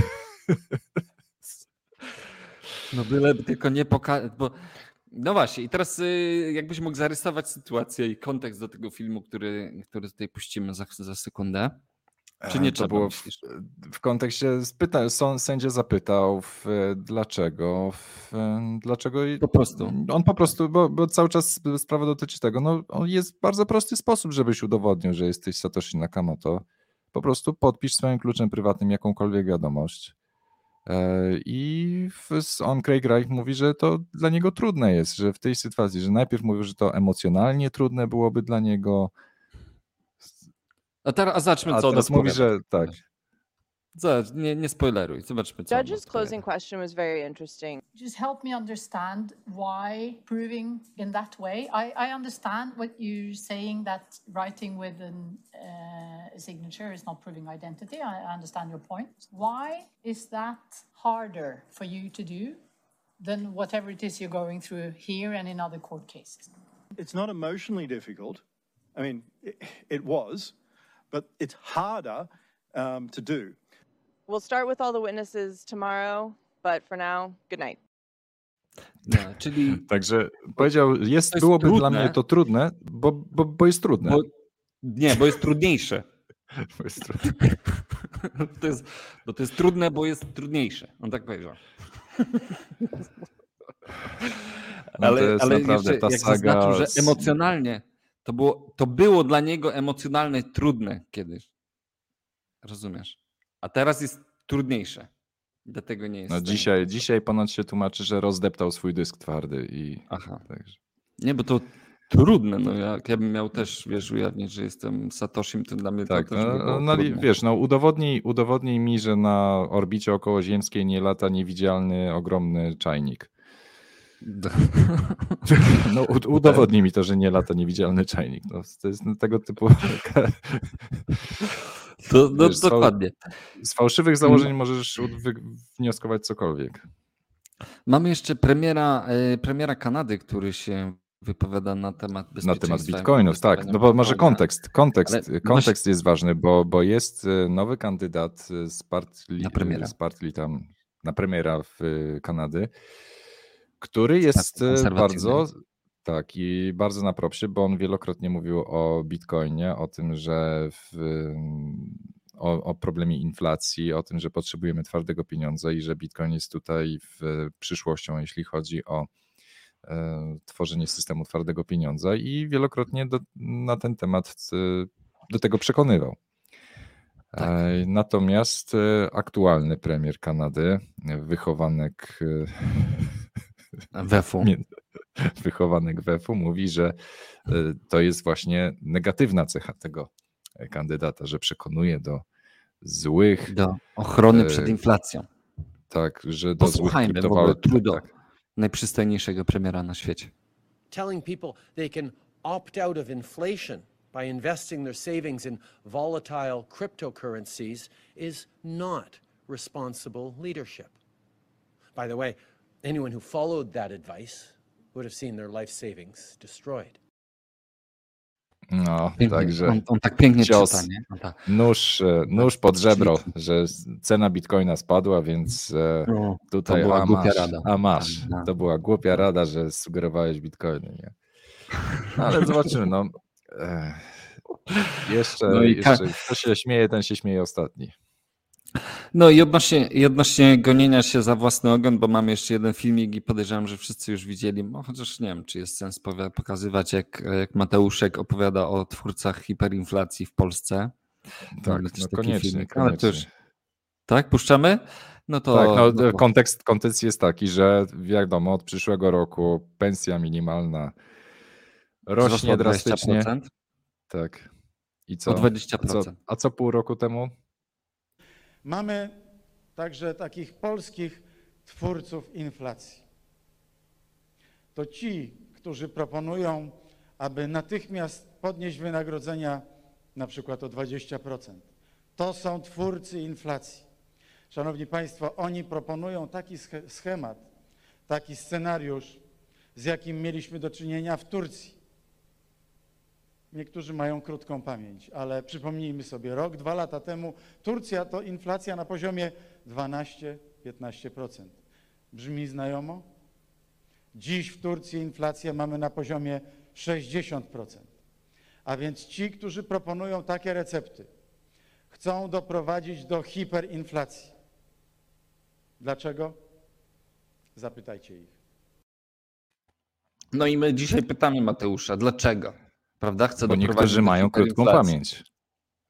No byle tylko nie pokazać, bo no właśnie i teraz y, jakbyś mógł zarysować sytuację i kontekst do tego filmu, który, który tutaj puścimy za, za sekundę. Czy nie E, to trzeba, było w, w kontekście, spyta, są, sędzia zapytał, w, dlaczego, w, dlaczego i- Po prostu. On po prostu, bo, bo cały czas sprawa dotyczy tego, no jest bardzo prosty sposób, żebyś udowodnił, że jesteś Satoshi Nakamoto. Po prostu podpisz swoim kluczem prywatnym jakąkolwiek wiadomość. E, I on, Craig Wright, mówi, że to dla niego trudne jest, że w tej sytuacji, że najpierw mówił, że to emocjonalnie trudne byłoby dla niego A teraz a zobaczmy, A co teraz ona mówi, że tak. Zobacz, nie, nie spoileruj, zobaczmy, co ona Judge's odpowiada. closing question was very interesting. Just help me understand why proving in that way. I, I understand what you're saying that writing with an, uh, a signature is not proving identity. I, I understand your point. Why is that harder for you to do than whatever it is you're going through here and in other court cases? It's not emotionally difficult. I mean, it, it was, but it's harder um, to do. We'll start with all the witnesses tomorrow, but for now, good night. No, czyli Także powiedział, jest, jest byłoby dla trudne. mnie to trudne, bo, bo, bo jest trudne. Bo, nie, bo jest trudniejsze. Bo jest trudne. To jest, bo to jest trudne, bo jest trudniejsze. On tak powiedział. No to jest naprawdę ta jak saga zaznaczył, że emocjonalnie to było, to było dla niego emocjonalnie trudne kiedyś. Rozumiesz? A teraz jest trudniejsze. Dlatego nie jest. No dzisiaj, dzisiaj ponoć się tłumaczy, że rozdeptał swój dysk twardy i Aha. także. Nie, bo to trudne. No jak ja bym miał też, wiesz, ujawnić, że jestem Satoshim, to dla mnie Tak, to też by no, no, trudne. wiesz, no udowodnij, udowodnij mi, że na orbicie okołoziemskiej nie lata niewidzialny, ogromny czajnik. No, udowodnij mi to, że nie lata niewidzialny czajnik. No, to jest no, tego typu. To, no, Wiesz, dokładnie. Z fałszywych założeń możesz u- wy- wnioskować cokolwiek. Mamy jeszcze premiera, e, premiera Kanady, który się wypowiada na temat Na bezpieczeństwa. temat bitcoinów, tak. No bo może kontekst. Kontekst, Ale kontekst jest ważny, bo, bo jest e, nowy kandydat e, z partii, Na premiera. z partii tam na premiera w Kanady, który jest bardzo tak i bardzo na propsie, bo on wielokrotnie mówił o bitcoinie, o tym, że w, o, o problemie inflacji, o tym, że potrzebujemy twardego pieniądza i że bitcoin jest tutaj w przyszłością, jeśli chodzi o e, tworzenie systemu twardego pieniądza i wielokrotnie do, na ten temat e, do tego przekonywał. Tak. E, Natomiast e, aktualny premier Kanady, wychowanek WEF-u. wychowanek WEF-u mówi, że e, to jest właśnie negatywna cecha tego e, kandydata, że przekonuje do złych, Do ochrony E, przed inflacją. tak, że do złych Posłuchajmy w ogóle kryptowalut. Trudeau, Tak. najprzystojniejszego premiera na świecie. telling people they can opt out of inflation by investing their savings in volatile cryptocurrencies is not responsible leadership. By the way, anyone who followed that advice would have seen their life savings destroyed. No, Pięknie. także On, on tak pięknie cios. czyta, nie? On tak. nóż, e, nóż pod żebro, że cena bitcoina spadła, więc e, No, tutaj to była a głupia masz, rada. a masz. Tak, no. To była głupia rada, że sugerowałeś bitcoiny, nie? No, ale zobaczymy, no. E, jeszcze, No i jeszcze kto się śmieje, ten się śmieje ostatni. No i odnośnie, i odnośnie gonienia się za własny ogon, bo mamy jeszcze jeden filmik i podejrzewam, że wszyscy już widzieli, no chociaż nie wiem, czy jest sens pokazywać, jak, jak Mateuszek opowiada o twórcach hiperinflacji w Polsce. Tak, no taki koniecznie, filmik, ale to koniecznie. już- Tak, puszczamy? No to. Tak, no, no to- kontekst, kontekst jest taki, że wiadomo, od przyszłego roku pensja minimalna rośnie drastycznie. 20%, Tak. I co? O 20%. A co, a co pół roku temu? Mamy także takich polskich twórców inflacji. To ci, którzy proponują, aby natychmiast podnieść wynagrodzenia na przykład o 20%. To są twórcy inflacji. Szanowni Państwo, oni proponują taki sche- schemat, taki scenariusz, z jakim mieliśmy do czynienia w Turcji. Niektórzy mają krótką pamięć, ale przypomnijmy sobie, rok, dwa lata temu Turcja to inflacja na poziomie 12-15%. Brzmi znajomo? Dziś w Turcji inflację mamy na poziomie 60%. A więc ci, którzy proponują takie recepty, chcą doprowadzić do hiperinflacji. Dlaczego? Zapytajcie ich. No i my dzisiaj pytamy Mateusza, dlaczego? Prawda? Chce Bo niektórzy mają krótką pamięć.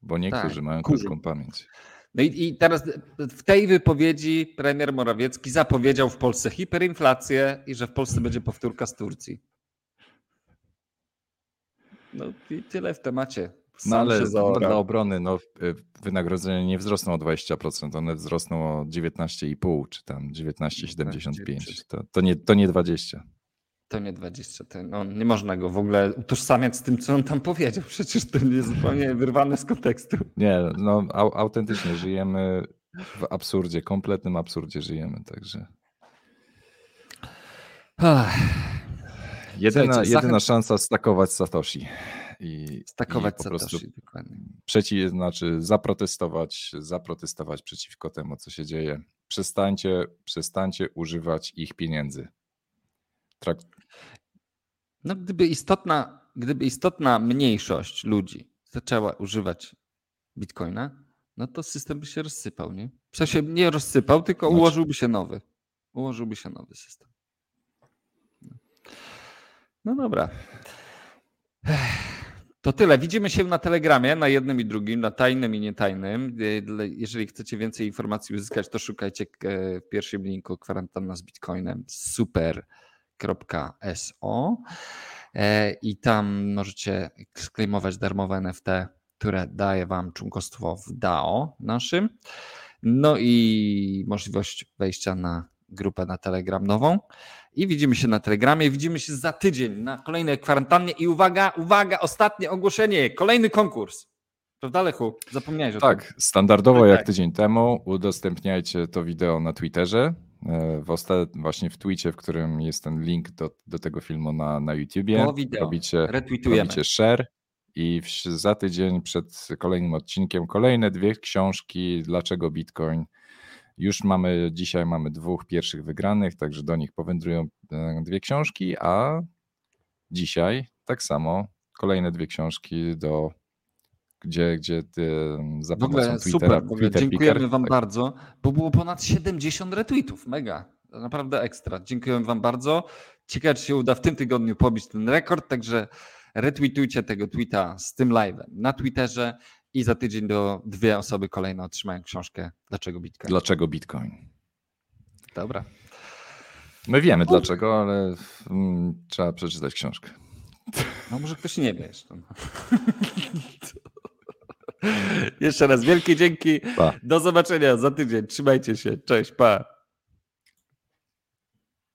Bo niektórzy Tak, mają kurzy. krótką pamięć. No i, i teraz w tej wypowiedzi premier Morawiecki zapowiedział w Polsce hiperinflację i że w Polsce będzie powtórka z Turcji. No i tyle w temacie. No Sam ale się zaorał. dla obrony no, wynagrodzenia nie wzrosną o 20%, one wzrosną o 19,5 czy tam 19,75. To, to, nie, to nie 20. To nie 20. To, no, nie można go w ogóle utożsamiać z tym, co on tam powiedział. Przecież to jest zupełnie wyrwane z kontekstu. Nie, no au, autentycznie żyjemy w absurdzie, kompletnym absurdzie żyjemy, także Ach, jedyna, Słuchajcie, jedyna zachęc- szansa stakować Satoshi. I, stakować i Satoshi, dokładnie. przeciw, znaczy zaprotestować, zaprotestować przeciwko temu, co się dzieje. Przestańcie, przestańcie używać ich pieniędzy. Trak, No, gdyby istotna, gdyby istotna mniejszość ludzi zaczęła używać bitcoina, no to system by się rozsypał, nie? W sensie nie rozsypał, tylko Znaczy- ułożyłby się nowy. Ułożyłby się nowy system. No dobra. Ech, To tyle. Widzimy się na Telegramie, na jednym i drugim, na tajnym i nietajnym. Jeżeli chcecie więcej informacji uzyskać, to szukajcie e, w pierwszym linku kwarantanna z Bitcoinem super.so E, i tam możecie sklejmować darmowe NFT, które daje wam członkostwo w DAO naszym. No i możliwość wejścia na grupę na Telegram nową. I widzimy się na Telegramie. Widzimy się za tydzień na kolejnej kwarantannie. I uwaga, uwaga, ostatnie ogłoszenie. Kolejny konkurs. Prawda, Lechu? Zapomniałeś o tym. Tak, standardowo Tak, jak tak. tydzień temu udostępniajcie to wideo na Twitterze. E, W osta- właśnie w Twitcie, w którym jest ten link do, do tego filmu na, na YouTubie. Wideo. Robicie, Retweetujemy. robicie share i w, za tydzień przed kolejnym odcinkiem kolejne dwie książki Dlaczego Bitcoin. Już mamy, dzisiaj mamy dwóch pierwszych wygranych, także do nich powędrują e, dwie książki, a dzisiaj tak samo kolejne dwie książki do gdzie, gdzie ty, za W pomocą ogóle Twittera, super, w Twitter dziękujemy Picker, Wam tak. bardzo, bo było ponad 70 retweetów, mega, naprawdę ekstra. Dziękujemy Wam bardzo. Ciekawe, czy się uda w tym tygodniu pobić ten rekord, także retweetujcie tego tweeta z tym live'em na Twitterze i za tydzień do dwie osoby kolejne otrzymają książkę Dlaczego Bitcoin. Dlaczego Bitcoin? Dobra. My wiemy dlaczego, ale mm, trzeba przeczytać książkę. No może ktoś nie wie jeszcze. Jeszcze raz wielkie dzięki. Pa. Do zobaczenia za tydzień. Trzymajcie się. Cześć, pa.